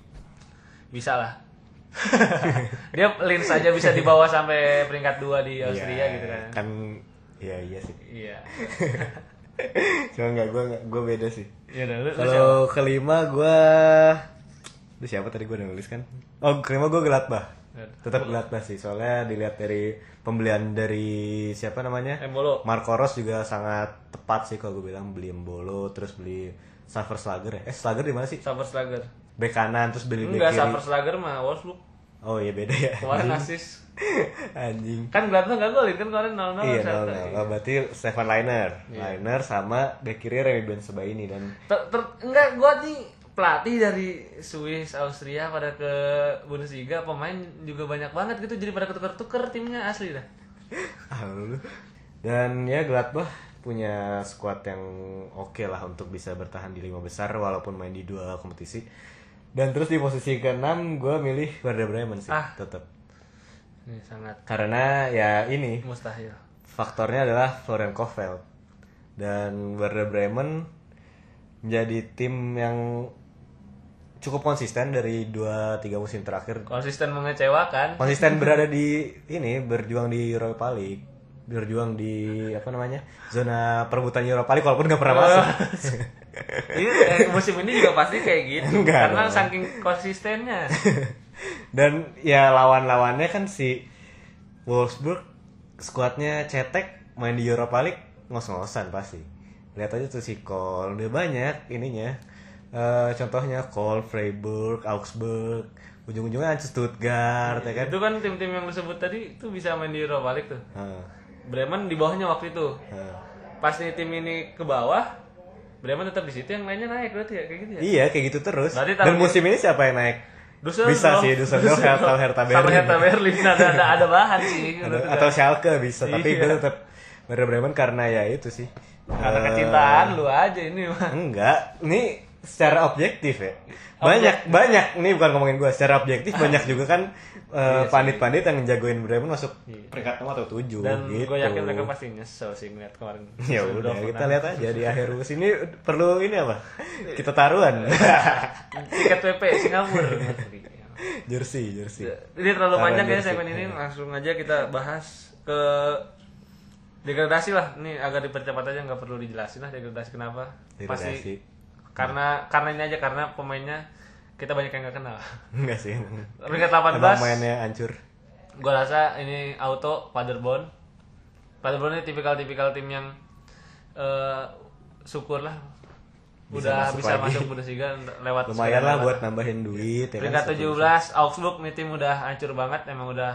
bisa lah. Dia lins aja bisa dibawa sampai peringkat 2 di Austria Iya, gitu kan. Kan iya iya sih. Iya. Cuma enggak gua gua beda sih. Iya siapa? Kalau kelima gua Itu siapa tadi gua udah nulis kan? Oh, kelima gua Gladbach. Tetap Gladbach sih, soalnya dilihat dari pembelian dari siapa namanya? Embolo. Marco Ros juga sangat tepat sih kalau gue bilang beli Embolo terus beli Saver Slager ya. Eh Slager di mana sih? Saberslager. Bek kanan terus beli bek Enggak, kiri. Saberslager mah Wolfsburg. Oh iya beda ya. Kemarin asis. Anjing. Kan Gladbach enggak golin kan kemarin 0-0 Iya, Celta. no, no. Oh, berarti Stefan Liner. Liner sama bek kiri Remy Ben Sebaini dan Ter- ter- enggak gua nih pelatih dari Swiss Austria pada ke Bundesliga pemain juga banyak banget gitu jadi pada ketuker-tuker timnya asli dah Ah. Dan ya Gladbach punya skuad yang oke lah untuk bisa bertahan di lima besar walaupun main di dua kompetisi. Dan terus di posisi ke-6 gue milih Werder Bremen sih, Ah. tetap. ini sangat Karena ya ini mustahil. faktornya adalah Florian Kohfeldt dan Werder Bremen menjadi tim yang cukup konsisten dari 2-3 musim terakhir. Konsisten mengecewakan. Konsisten berada di ini berjuang di Europa League berjuang di apa namanya zona perebutan Europa League walaupun nggak pernah masuk. Ini eh, musim ini juga pasti kayak gitu Enggak karena dong. saking konsistennya. Dan ya lawan-lawannya kan si Wolfsburg skuadnya cetek main di Europa League ngos-ngosan pasti. Lihat aja tuh si Kol udah banyak ininya. Eh, contohnya Kol, Freiburg, Augsburg ujung-ujungnya Stuttgart ya kan? itu kan tim-tim yang disebut tadi itu bisa main di Europa League tuh. Heeh, Bremen di bawahnya waktu itu heeh. pas nih tim ini ke bawah Bremen tetap di situ yang lainnya naik berarti ya kayak gitu ya Iya kayak gitu terus. Berarti Dan musim ini siapa yang naik? Düsseldorf. Bisa sih Düsseldorf atau Hertha sama Berlin. Hertha Berlin ada ada, ada bahan sih Atau, atau Schalke bisa, tapi Iya. gue tetap Werder Bremen karena ya itu sih. karena Eh, kecintaan lu aja ini mah Enggak, ini secara objektif ya. Banyak banyak ini bukan ngomongin gue, secara objektif banyak juga kan eh, pandit-pandit yang jagoin Bremen masuk peringkat 6 atau 7 Iya. dan gitu. gue yakin mereka pasti nyesel sih ngeliat kemarin Ya udah, kita menang. lihat aja di akhir musim ini perlu ini apa? Kita taruhan. tiket PP Singapura jersey, jersey. ini terlalu panjang ya segmen ini langsung aja kita bahas ke degradasi lah ini agak dipercepat aja nggak perlu dijelasin lah degradasi kenapa Degradasi. pasti karena karena ini aja karena pemainnya kita banyak yang nggak kenal Enggak sih. peringkat Emang 18 mainnya hancur. gue rasa ini auto Paderborn Paderborn ini tipikal-tipikal tim yang eh syukur lah Bisa udah masuk bisa lagi. masuk Bundesliga lewat Lumayan lah buat nambahin duit ya kan. peringkat 17 Augsburg nih tim udah hancur banget emang udah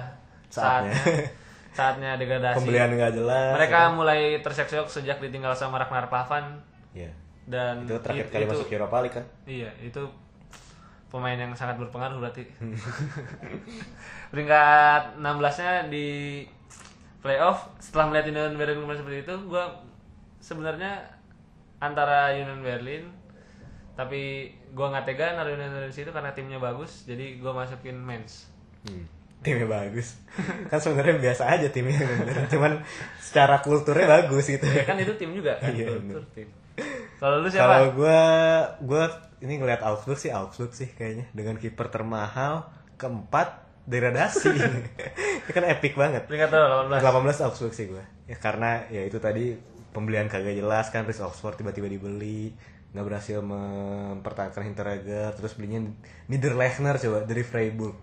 Saatnya. saatnya saatnya degradasi Pembelian nggak jelas. mereka mulai terseok-seok sejak ditinggal sama Ragnar Klavan Ya. Dan Itu terakhir kali itu- masuk Europa League kan. Iya, itu pemain yang sangat berpengaruh berarti. Peringkat 16-nya di playoff setelah melihat Union Berlin kemarin seperti itu, gua sebenarnya antara Union Berlin tapi gua nggak tega naruh Union Berlin situ karena timnya bagus, jadi gua masukin Mainz. Hmm. Timnya bagus. kan sebenarnya biasa aja timnya. Cuman secara kulturnya bagus gitu. Ya kan itu tim juga kan, Iya, kultur tim. Kalau lu Kalau siapa? gua gua ini ngeliat Augsburg sih Augsburg sih kayaknya dengan kiper termahal keempat degradasi. itu kan epic banget. Peringkat berapa? 18. 18 Augsburg sih gua. Ya karena ya itu tadi pembelian kagak jelas kan Chris Oxford tiba-tiba dibeli nggak berhasil mempertahankan Hinteregger terus belinya Niederlechner coba dari Freiburg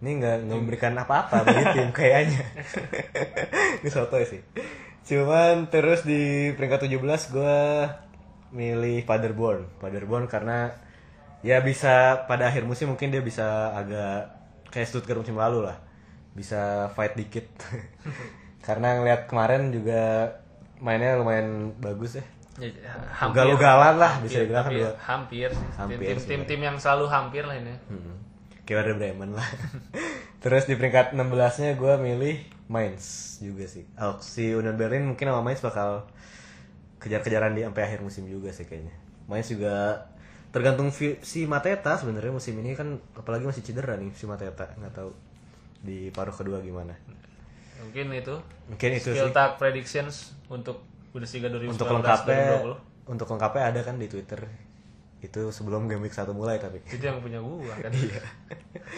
ini nggak nggak memberikan apa-apa bagi tim kayaknya ini soto sih cuman terus di peringkat 17 gue milih Paderborn Paderborn karena ya bisa pada akhir musim mungkin dia bisa agak kayak Stuttgart musim lalu lah bisa fight dikit karena ngeliat kemarin juga mainnya lumayan bagus ya Ya, Ugal-ugalan lah, bisa dibilang kan hampir, dua. hampir. Hampir tim, sih, tim, tim yang selalu hampir lah ini. Hmm. Kayak Werder Bremen lah. Terus di peringkat 16-nya gue milih Mainz juga sih. Oh, si Union Berlin mungkin sama Mainz bakal kejar-kejaran di sampai akhir musim juga sih kayaknya. Mainz juga tergantung si Mateta sebenarnya musim ini kan apalagi masih cedera nih si Mateta nggak tahu di paruh kedua gimana. Mungkin itu. Mungkin itu Skill sih. tag predictions untuk Bundesliga 2019 Untuk lengkapnya 2020. untuk lengkapnya ada kan di Twitter. Itu sebelum game week 1 mulai tapi. Itu yang punya gua kan. Iya.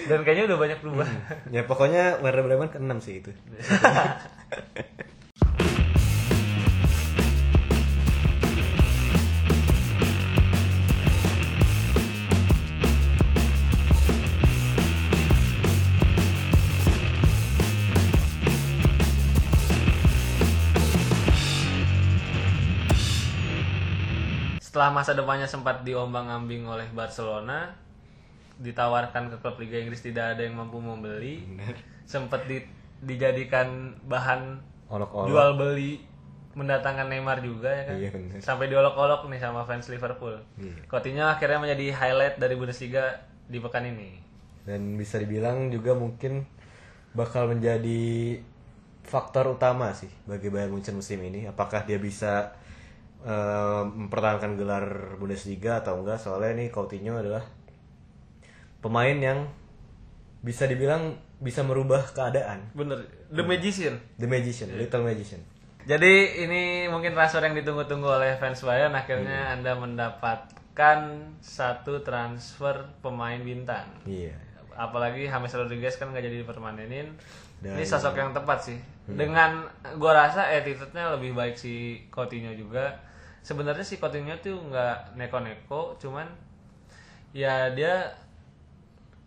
Dan kayaknya udah banyak berubah. ya pokoknya Werder Bremen ke-6 sih itu. Setelah masa depannya sempat diombang-ambing oleh Barcelona, ditawarkan ke klub Liga Inggris tidak ada yang mampu membeli. Sempat di- dijadikan bahan Olok-olok. jual beli mendatangkan Neymar juga ya kan. Iya, bener. Sampai diolok-olok nih sama fans Liverpool. Iya. Coutinho akhirnya menjadi highlight dari Bundesliga di pekan ini. Dan bisa dibilang juga mungkin bakal menjadi faktor utama sih bagi Bayern Munchen musim ini. Apakah dia bisa eh, mempertahankan gelar Bundesliga atau enggak? Soalnya ini Coutinho adalah pemain yang bisa dibilang bisa merubah keadaan. Bener, The Magician. The Magician, Little Magician. Jadi ini mungkin transfer yang ditunggu-tunggu oleh fans Bayern akhirnya Anda mendapatkan satu transfer pemain bintang. Iya. Apalagi James Rodriguez kan nggak jadi dipermanenin. Dan- Ini sosok yang tepat sih. Dengan gua rasa attitude-nya lebih baik si Coutinho juga. Sebenarnya si Coutinho tuh nggak neko-neko, cuman ya dia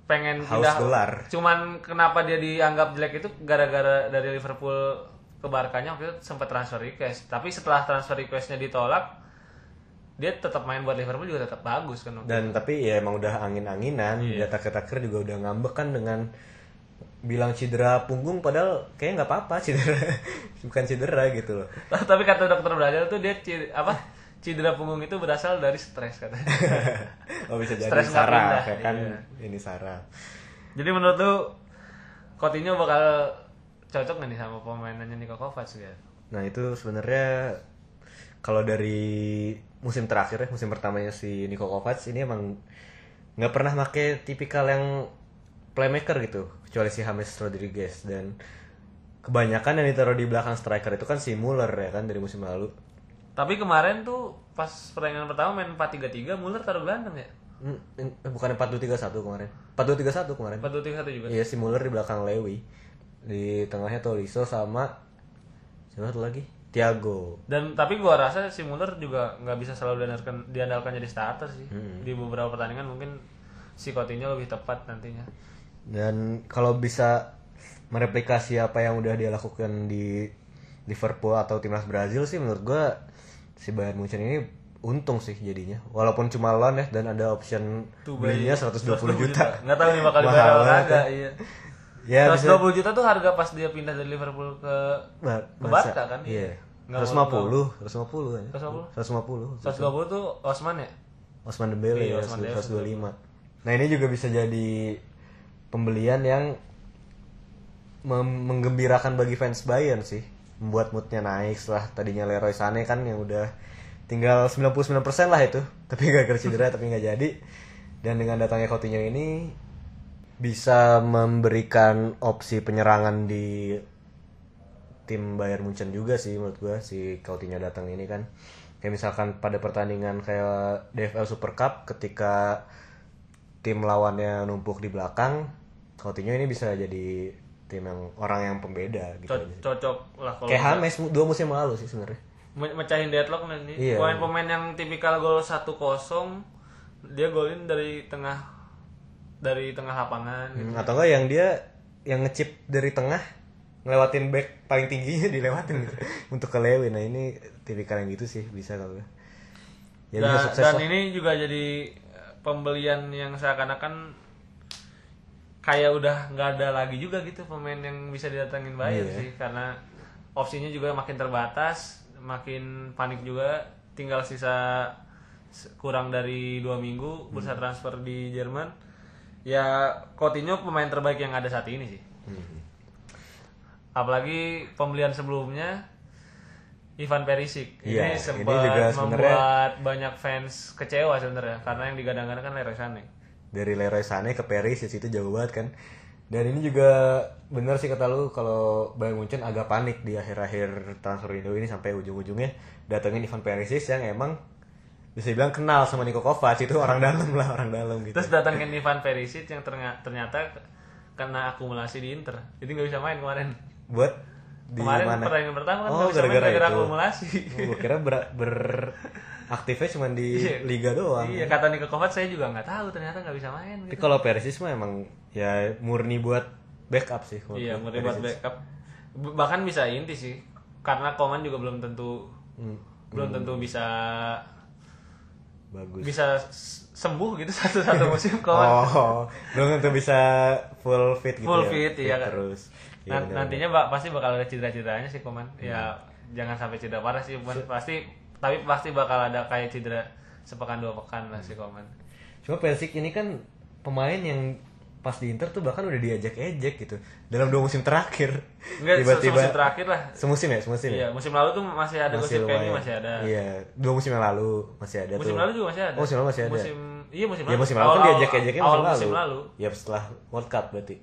pengen pindah gelar. cuman kenapa dia dianggap jelek itu gara-gara dari Liverpool ke Barkanya waktu itu sempat transfer request tapi setelah transfer requestnya ditolak dia tetap main buat Liverpool juga tetap bagus kan Dan tapi ya emang udah angin-anginan, Iya. dia taker-taker juga udah ngambek kan dengan bilang cedera punggung padahal kayak nggak apa-apa cedera. Bukan cedera gitu loh. Itu. tapi kata dokter Brazil tuh dia ci- apa cedera punggung itu berasal dari stres katanya. Oh bisa jadi Stres saraf pindah, ya kan? Iya. ini saraf. Jadi menurut lu Coutinho bakal cocok nggak nih sama pemainannya Niko Kovac ya? Nah itu sebenarnya kalau dari musim terakhir ya musim pertamanya si Niko Kovac ini emang nggak pernah make tipikal yang playmaker gitu kecuali si James Rodriguez dan kebanyakan yang ditaruh di belakang striker itu kan si Muller ya kan dari musim lalu tapi kemarin tuh pas pertandingan pertama main 4-3-3 Muller taruh gelandang ya Hmm, eh, bukan 4231 kemarin. 4231 kemarin. 4-2-3-1 juga Iya si Muller di belakang Lewi. Di tengahnya Tolisso sama Siapa satu lagi? Thiago. Dan tapi gua rasa si Muller juga nggak bisa selalu diandalkan diandalkan jadi starter sih. Hmm. Di beberapa pertandingan mungkin si Coutinho lebih tepat nantinya. Dan kalau bisa mereplikasi apa yang udah dia lakukan di Liverpool atau timnas Brazil sih menurut gua si Bayern Munchen ini untung sih jadinya. Walaupun cuma loan ya dan ada option belinya 120 juta. Nggak tahu nih bakal dibayar ya. iya. Ya, bisa 120 juta tuh harga pas dia pindah dari Liverpool ke Ba- ke Barca kan? Iya. Nggak 150, 150 kan. 150? 150. 120 tuh Osman ya? Osman Dembele Iya, ya, Osman Dembele, 125. Nah, ini juga bisa jadi pembelian yang menggembirakan bagi fans Bayern sih. Membuat moodnya naik setelah tadinya Leroy Sané kan yang udah tinggal 99% lah itu. Tapi gak cedera tapi nggak jadi. Dan dengan datangnya Coutinho ini bisa memberikan opsi penyerangan di tim Bayern Munchen juga sih menurut gua si Coutinho datang ini kan kayak misalkan pada pertandingan kayak DFL Super Cup ketika tim lawannya numpuk di belakang Coutinho ini bisa jadi tim yang orang yang pembeda gitu Co- aja. cocok lah kalau kayak Hames dua musim lalu sih sebenarnya me- mecahin deadlock nanti. Iya. Pemain-pemain yang tipikal gol 1-0 dia golin dari tengah dari tengah lapangan gitu. Hmm, atau enggak yang dia yang ngechip dari tengah ngelewatin back paling tingginya dilewatin gitu untuk ke Lewin nah ini tipikal yang gitu sih bisa kalau ya dan, bisa sukses dan lah. ini juga jadi eh, pembelian yang seakan-akan kayak udah nggak ada lagi juga gitu pemain yang bisa didatangin Bayern Iya. sih karena opsinya juga makin terbatas makin panik juga tinggal sisa kurang dari dua minggu bursa Hmm. transfer di Jerman ya Coutinho pemain terbaik yang ada saat ini sih Hmm. apalagi pembelian sebelumnya Ivan Perisic Iya, ini sempat membuat banyak fans kecewa sebenarnya karena yang digadang-gadang kan Leroy Sané. Dari Leroy Sané ke Perisic itu jauh banget kan dan ini juga bener sih kata lu kalau Bayern Munchen agak panik di akhir-akhir transfer window ini sampai ujung-ujungnya datengin Ivan Perisic yang emang bisa dibilang kenal sama Niko Kovac itu orang dalam lah orang dalam gitu Terus datangin Ivan Perisic yang ternyata, kena akumulasi di Inter. Jadi nggak bisa main kemarin. buat di kemarin mana pertandingan pertama kan oh gara-gara itu akumulasi. oh, gue kira ber, beraktifnya cuma di liga doang Iya, kata Niko Kovac saya juga nggak tahu ternyata nggak bisa main tapi gitu. kalau Perisic mah emang ya murni buat backup sih Iya, murni buat Perisic. backup. B- Bahkan bisa inti sih. Karena Koman juga belum tentu Hmm, belum tentu bisa bagus bisa sembuh gitu satu-satu musim Koman. Oh, belum tentu bisa full fit gitu Full ya. fit, iya kan. terus. Iya, Nan- benar-benar. nantinya bak pasti bakal ada cedera-cederanya sih Koman. Ya jangan sampai cedera parah sih. Pasti tapi pasti bakal ada kayak cedera sepekan dua pekan lah si Koman. Cuma Perisic ini kan pemain yang pas di Inter tuh bahkan udah diajak-ejek gitu dalam dua musim terakhir. Enggak se- semusim terakhir lah. Semusim ya, semusim ya. Iya, musim lalu tuh masih ada gosip kayak ini masih ada. Iya, dua musim yang lalu masih ada Musim tuh. lalu juga masih ada. Oh, musim lalu masih ada. Musim iya musim Ya lalu. musim lalu kan diajak-ejaknya musim, musim lalu. Ya setelah World Cup berarti.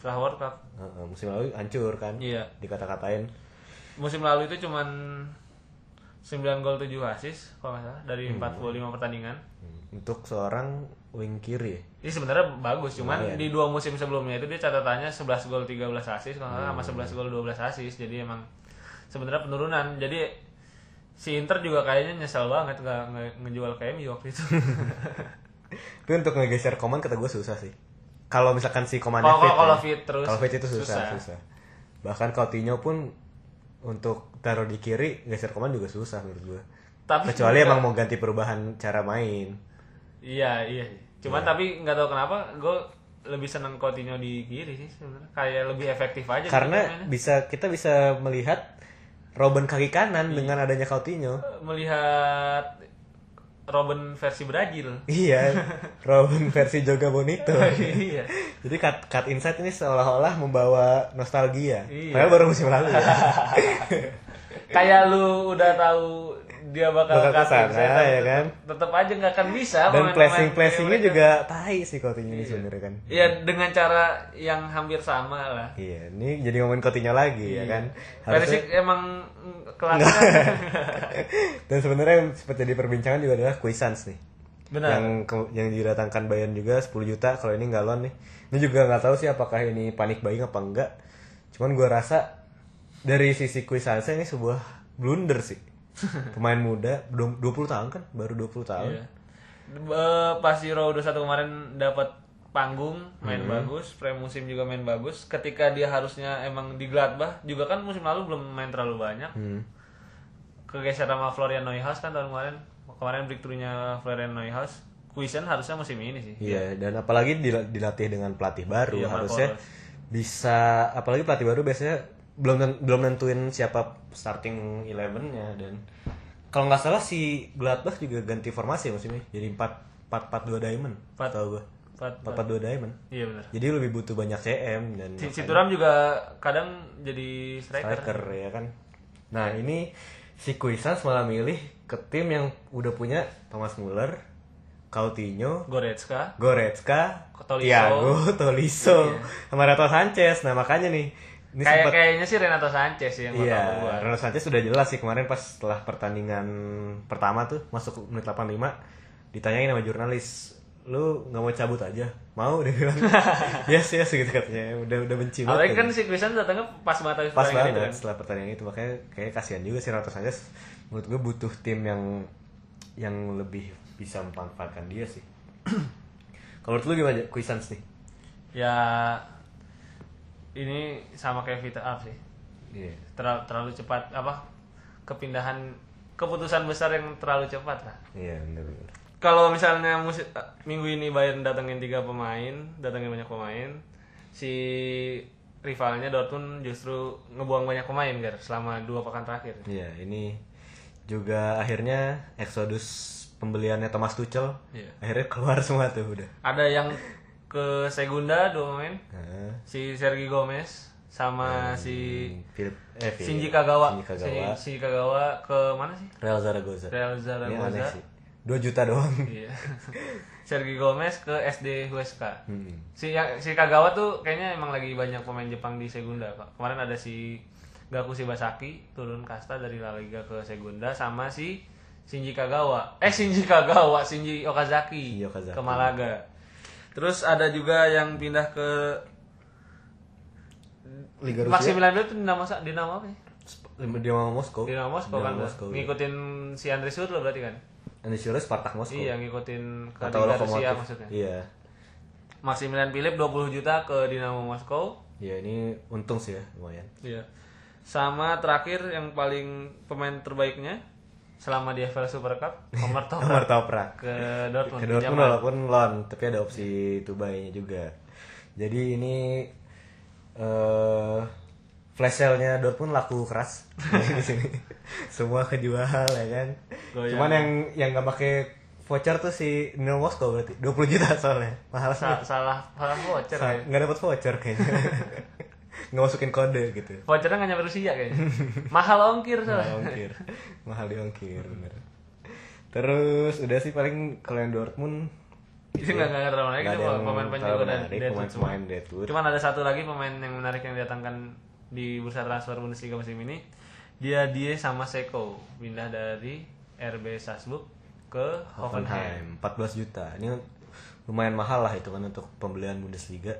Setelah World Cup. Heeh, musim lalu hancur kan. Iya. Dikata-katain. Musim lalu itu cuman 9 gol 7 assist kalau nggak salah dari Hmm. 45 pertandingan. Untuk seorang wing kiri. Ini sebenarnya bagus, cuman Lumayan. di dua musim sebelumnya itu dia catatannya 11 gol 13 assist, kalau Hmm. sama 11 gol 12 assist. Jadi emang sebenarnya penurunan. Jadi si Inter juga kayaknya nyesel banget nggak nge- ngejual ke MU waktu itu. Tapi untuk ngegeser Koman kata gue susah sih. Kalau misalkan si Komannya Kalau- fit, kalau ya. fit terus, Kalau fit itu susah, susah. susah. Bahkan Coutinho pun untuk taruh di kiri geser Koman juga susah menurut gue. Tapi Kecuali juga- emang mau ganti perubahan cara main. Iya iya. Cuman tapi nggak tahu kenapa gue lebih seneng Coutinho di kiri sih sebenarnya. Kayak lebih efektif aja. Karena bisa kita bisa melihat Robben kaki kanan Iya. dengan adanya Coutinho. melihat Robin versi Brazil. Iya, Robben versi Joga Bonito. iya. Jadi cut, cut inside ini seolah-olah membawa nostalgia. Iya. Padahal baru musim lalu ya. Kayak lu udah tahu dia bakal, Bakal cutting ke sana, ya kan? Tetap aja nggak akan bisa. Dan pemain-pemain placing-placingnya kayak juga tai sih Coutinho ini sebenarnya kan. Iya dengan cara yang hampir sama lah. Iya, ini jadi ngomongin Coutinho lagi ya kan. Perisic emang mm, kelasnya Dan sebenarnya yang sempat jadi perbincangan juga adalah Cuisance nih. benar. Yang yang didatangkan Bayern juga 10 juta kalau ini nggak loan nih. Ini juga nggak tahu sih apakah ini panik buying apa enggak. Cuman gua rasa dari sisi Kuisansa ini sebuah blunder sih. Pemain muda, belum 20 tahun kan, baru 20 tahun. Iya. Be- Pas Euro 21 kemarin dapat panggung, main Hmm. bagus, pre-musim juga main bagus. Ketika dia harusnya emang di Gladbach, juga kan musim lalu belum main terlalu banyak. Hmm. Kegeser sama Florian Neuhaus kan tahun kemarin. Kemarin breakthrough-nya Florian Neuhaus. Kuisen harusnya musim ini sih. Iya, dan apalagi dila- dilatih dengan pelatih baru Iya, harusnya bisa apalagi pelatih baru biasanya belum belum nentuin siapa starting 11-nya dan kalau nggak salah si Gladbach juga ganti formasi ya musim ini. Jadi 4 4 4 2 diamond. Empat- tahu gua. Empat- 4 4 2 diamond. Iya benar. Jadi lebih butuh banyak CM dan Si, si Thuram juga kadang jadi striker. striker ya kan. Nah, ini si Kuisans malah milih ke tim yang udah punya Thomas Muller, Coutinho, Goretzka. Goretzka, Tolisso. Thiago, Tolisso, sama Renato Sanchez. Nah makanya nih, ini Kayak sempat kayaknya sih Renato Sanchez sih yang bakal iya, keluar. Renato Sanchez sudah jelas sih kemarin pas setelah pertandingan pertama tuh masuk menit 85 ditanyain sama jurnalis, lu nggak mau cabut aja? Mau dia bilang. yes yes gitu katanya. Udah udah benci Apalagi kan banget. si Kuisen datangnya pas banget pas banget kan. setelah pertandingan itu makanya kayak kasihan juga sih Renato Sanchez. Menurut gue butuh tim yang yang lebih bisa memanfaatkan dia sih. Kalau menurut lu gimana Kuisans nih? Ya ini sama kayak Vita Up sih. Iya. Terlalu, terlalu cepat apa kepindahan keputusan besar yang terlalu cepat lah. Iya benar benar. Kalau misalnya musim, minggu ini Bayern datengin tiga pemain, datengin banyak pemain, si rivalnya Dortmund justru ngebuang banyak pemain gar selama dua pekan terakhir. Iya, ini juga akhirnya eksodus pembeliannya Thomas Tuchel Iya. akhirnya keluar semua tuh udah. Ada yang ke Segunda dua pemain, Nah, si Sergi Gomez sama si Philip eh Philip. Shinji Kagawa. Shinji Kagawa. Shinji Kagawa ke mana sih? Real Zaragoza. Real Zaragoza. 2 juta doang. Iya. Sergi Gomez ke SD Huesca. Hmm. Si yang si Kagawa tuh kayaknya emang lagi banyak pemain Jepang di Segunda, Pak. Kemarin ada si Gaku Shibasaki turun kasta dari La Liga ke Segunda sama si Shinji Kagawa. Eh Shinji Kagawa, Shinji Okazaki, Shinji Okazaki. ke Malaga. Terus ada juga yang pindah ke Liga Rusia. Maximilian Bell itu Dinamo Dinamo apa ya? Dinamo Moskow. Dinamo Moskow kan. Dinamo Moskow. iya. Ngikutin si Andrei Surlo berarti kan? Ini Sure Spartak Moskow. Iya, ngikutin ke Atau Liga Rusia maksudnya. Iya. Maximilian Philip 20 juta ke Dinamo Moskow. Iya, ini untung sih ya, lumayan. Iya. Sama terakhir yang paling pemain terbaiknya selama di FL Super Cup, Omar Toprak Nomor Toprak. ke Dortmund. Ke Dortmund walaupun loan, tapi ada opsi Tubai-nya juga. Jadi ini eh flash sale-nya Dortmund laku keras di sini. Semua kejual ya kan. Goyang. Cuman yang yang nggak pakai voucher tuh si Dinamo Moskow berarti 20 juta soalnya. Mahal Sa- salah salah voucher. ya. Nggak dapat voucher kayaknya. Nggak masukin kode gitu. Vouchernya nggak nyampe Rusia kayaknya. Mahal ongkir Mahal soalnya. ongkir. Mahal di ongkir bener. Terus udah sih paling kalau yang Dortmund Itu nggak nggak terlalu menarik Nggak itu pemain-pemain juga dan Deadwood Deadwood. Cuman ada satu lagi pemain yang menarik yang didatangkan di bursa transfer Bundesliga musim ini. Dia dia sama Seko pindah dari RB Salzburg ke Hoffenheim. Hoffenheim 14 juta. Ini lumayan mahal lah itu kan untuk pembelian Bundesliga.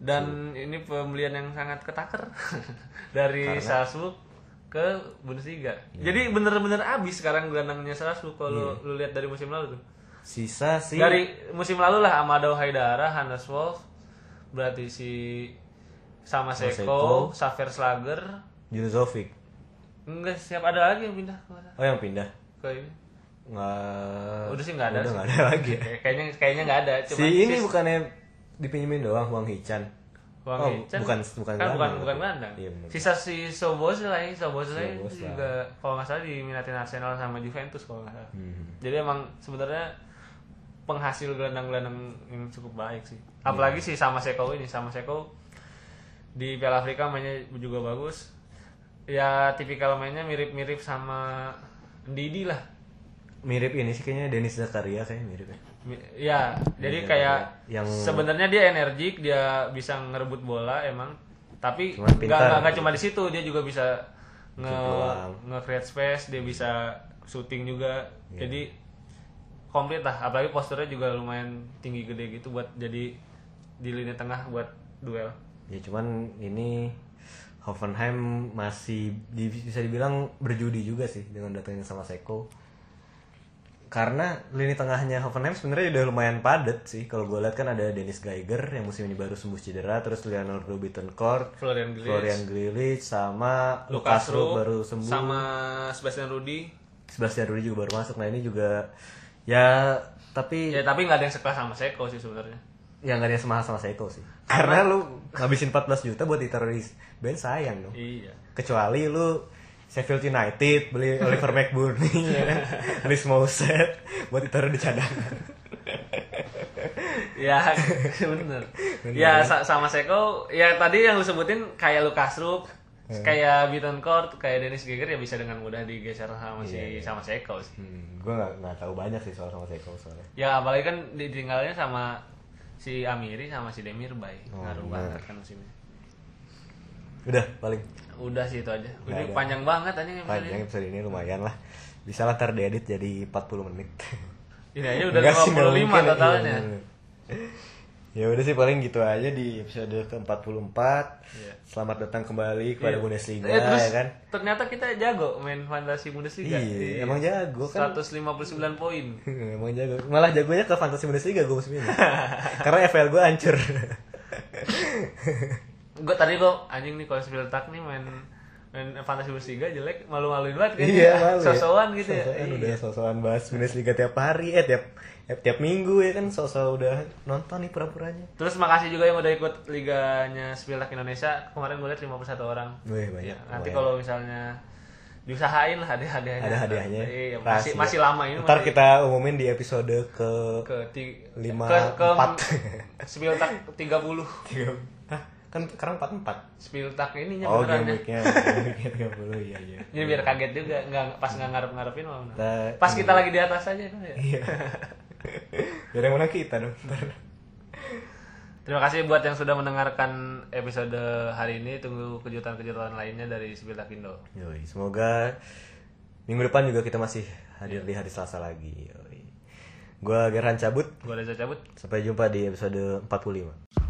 Dan ini pembelian yang sangat ketaker dari Salzburg ke Bundesliga. Jadi bener-bener abis sekarang gelandangnya Salzburg kalau lu lihat dari musim lalu tuh. Sisa sih Dari musim lalu lah Amado Haidara, Hannes Wolf, berarti si sama Seko. Safer Slager, Juzovic. enggak siap ada lagi yang pindah ke mana? Oh yang pindah. Ke ini. Nggak Udah sih nggak ada Udah nggak ada lagi. ya. Kayak- Kayaknya kayaknya nggak ada, Si cuma ini bukannya dipinjemin doang Wang Hichan. Wang oh, Hichan. bukan bukan kan bukan bukan gelandang. Iya. Sisa si Soboslai, Soboslai juga kalau nggak salah diminatin Arsenal sama Juventus kalau nggak salah. Hmm. Jadi emang sebenarnya penghasil gelandang-gelandang yang cukup baik sih. Apalagi sih sama Seko ini, sama Seko di Piala Afrika mainnya juga bagus. Ya tipikal mainnya mirip-mirip sama Didi lah. Mirip ini sih kayaknya Denis Zakaria kayak mirip ya. Ya, jadi Iya, kayak yang- sebenarnya dia energik, dia bisa ngerebut bola emang. Tapi nggak nggak cuma di situ, dia juga bisa nge nge create space, dia bisa shooting juga. Iya. Jadi komplit lah. Apalagi posturnya juga lumayan tinggi gede gitu buat jadi di lini tengah buat duel. Ya cuman ini Hoffenheim masih bisa dibilang berjudi juga sih dengan datangnya sama Seko. Karena lini tengahnya Hoffenheim sebenarnya udah lumayan padat sih. Kalau gue lihat kan ada Dennis Geiger yang musim ini baru sembuh cedera, terus Leonardo Bittencourt, Florian Grilis, Florian Grilic sama Ruh Ruh, baru sembuh. sama Sebastian Rudi. Sebastian Rudi juga baru masuk. Nah, ini juga ya tapi Ya tapi nggak ada yang sekelas sama Seko sih sebenarnya. yang gak ada yang semahal sama Seiko sih. Karena lu ngabisin 14 juta buat ditaruh di band sayang dong. Iya. Kecuali lu Sheffield United beli Oliver McBurney ya kan. Lis Mouset buat ditaruh di cadangan. Ya, bener. Ya sa- sama Seko, ya tadi yang lu sebutin kayak Lukas Rup, kayak Bittencourt, kayak Dennis Geiger ya bisa dengan mudah digeser sama si sama Seko sih. Hmm, gue gak, gak tahu banyak sih soal sama Seiko soalnya. Ya apalagi kan ditinggalnya sama si Amiri sama si Demir Bay. Oh, Ngaruh bener. banget kan musimnya. Udah paling Udah sih itu aja. Ada. panjang banget episode panjang episode ini lumayan lah. Bisa lah ntar diedit jadi 40 menit. Ini aja udah Enggak sih, nggak 55 mungkin. totalnya. Iya, bener. Ya udah sih paling gitu aja di episode ke-44. Iya. Selamat datang kembali kepada Iya. Bundesliga Eh, terus ya kan. ternyata kita jago main fantasi Bundesliga. Iya, emang jago kan. 159 poin. Emang jago. Malah jagonya ke Fantasy Bundesliga gue musim ini. Karena FL gue hancur. gue tadi gue anjing nih kalau Spiltak nih main main fantasi Bundesliga jelek malu-maluin banget kan iya, malu. ya. sosokan gitu ya Sosokan Iya. udah sosokan bahas Bundesliga tiap hari eh tiap tiap, tiap minggu ya kan sosok udah nonton nih pura-puranya. terus makasih juga yang udah ikut liganya Spiltak Indonesia kemarin gue lihat 51 orang Wih, banyak. Ya, nanti kalau misalnya diusahain lah hadiah-hadiahnya ada hadiahnya. iya, masih masih lama ini Ntar masih kita umumin di episode ke ke ti- lima, ke, ke empat. Spiltak 30 Hah, kan sekarang 44. Spiltak ininya Oh, beneran game ya week-nya. Game week-nya 30 iya iya. Ini biar kaget juga, nggak pas nggak ngarep-ngarepin malah bener. Kita- Pas kita lagi di atas aja kan ya. Iya. Biar yang menang kita dong. Terima kasih buat yang sudah mendengarkan episode hari ini. Tunggu kejutan-kejutan lainnya dari Spiltak Indo. Yoi, semoga minggu depan juga kita masih hadir di hari Selasa lagi. Yoi. Gua Gerhan cabut. Gua Reza cabut. Sampai jumpa di episode 45.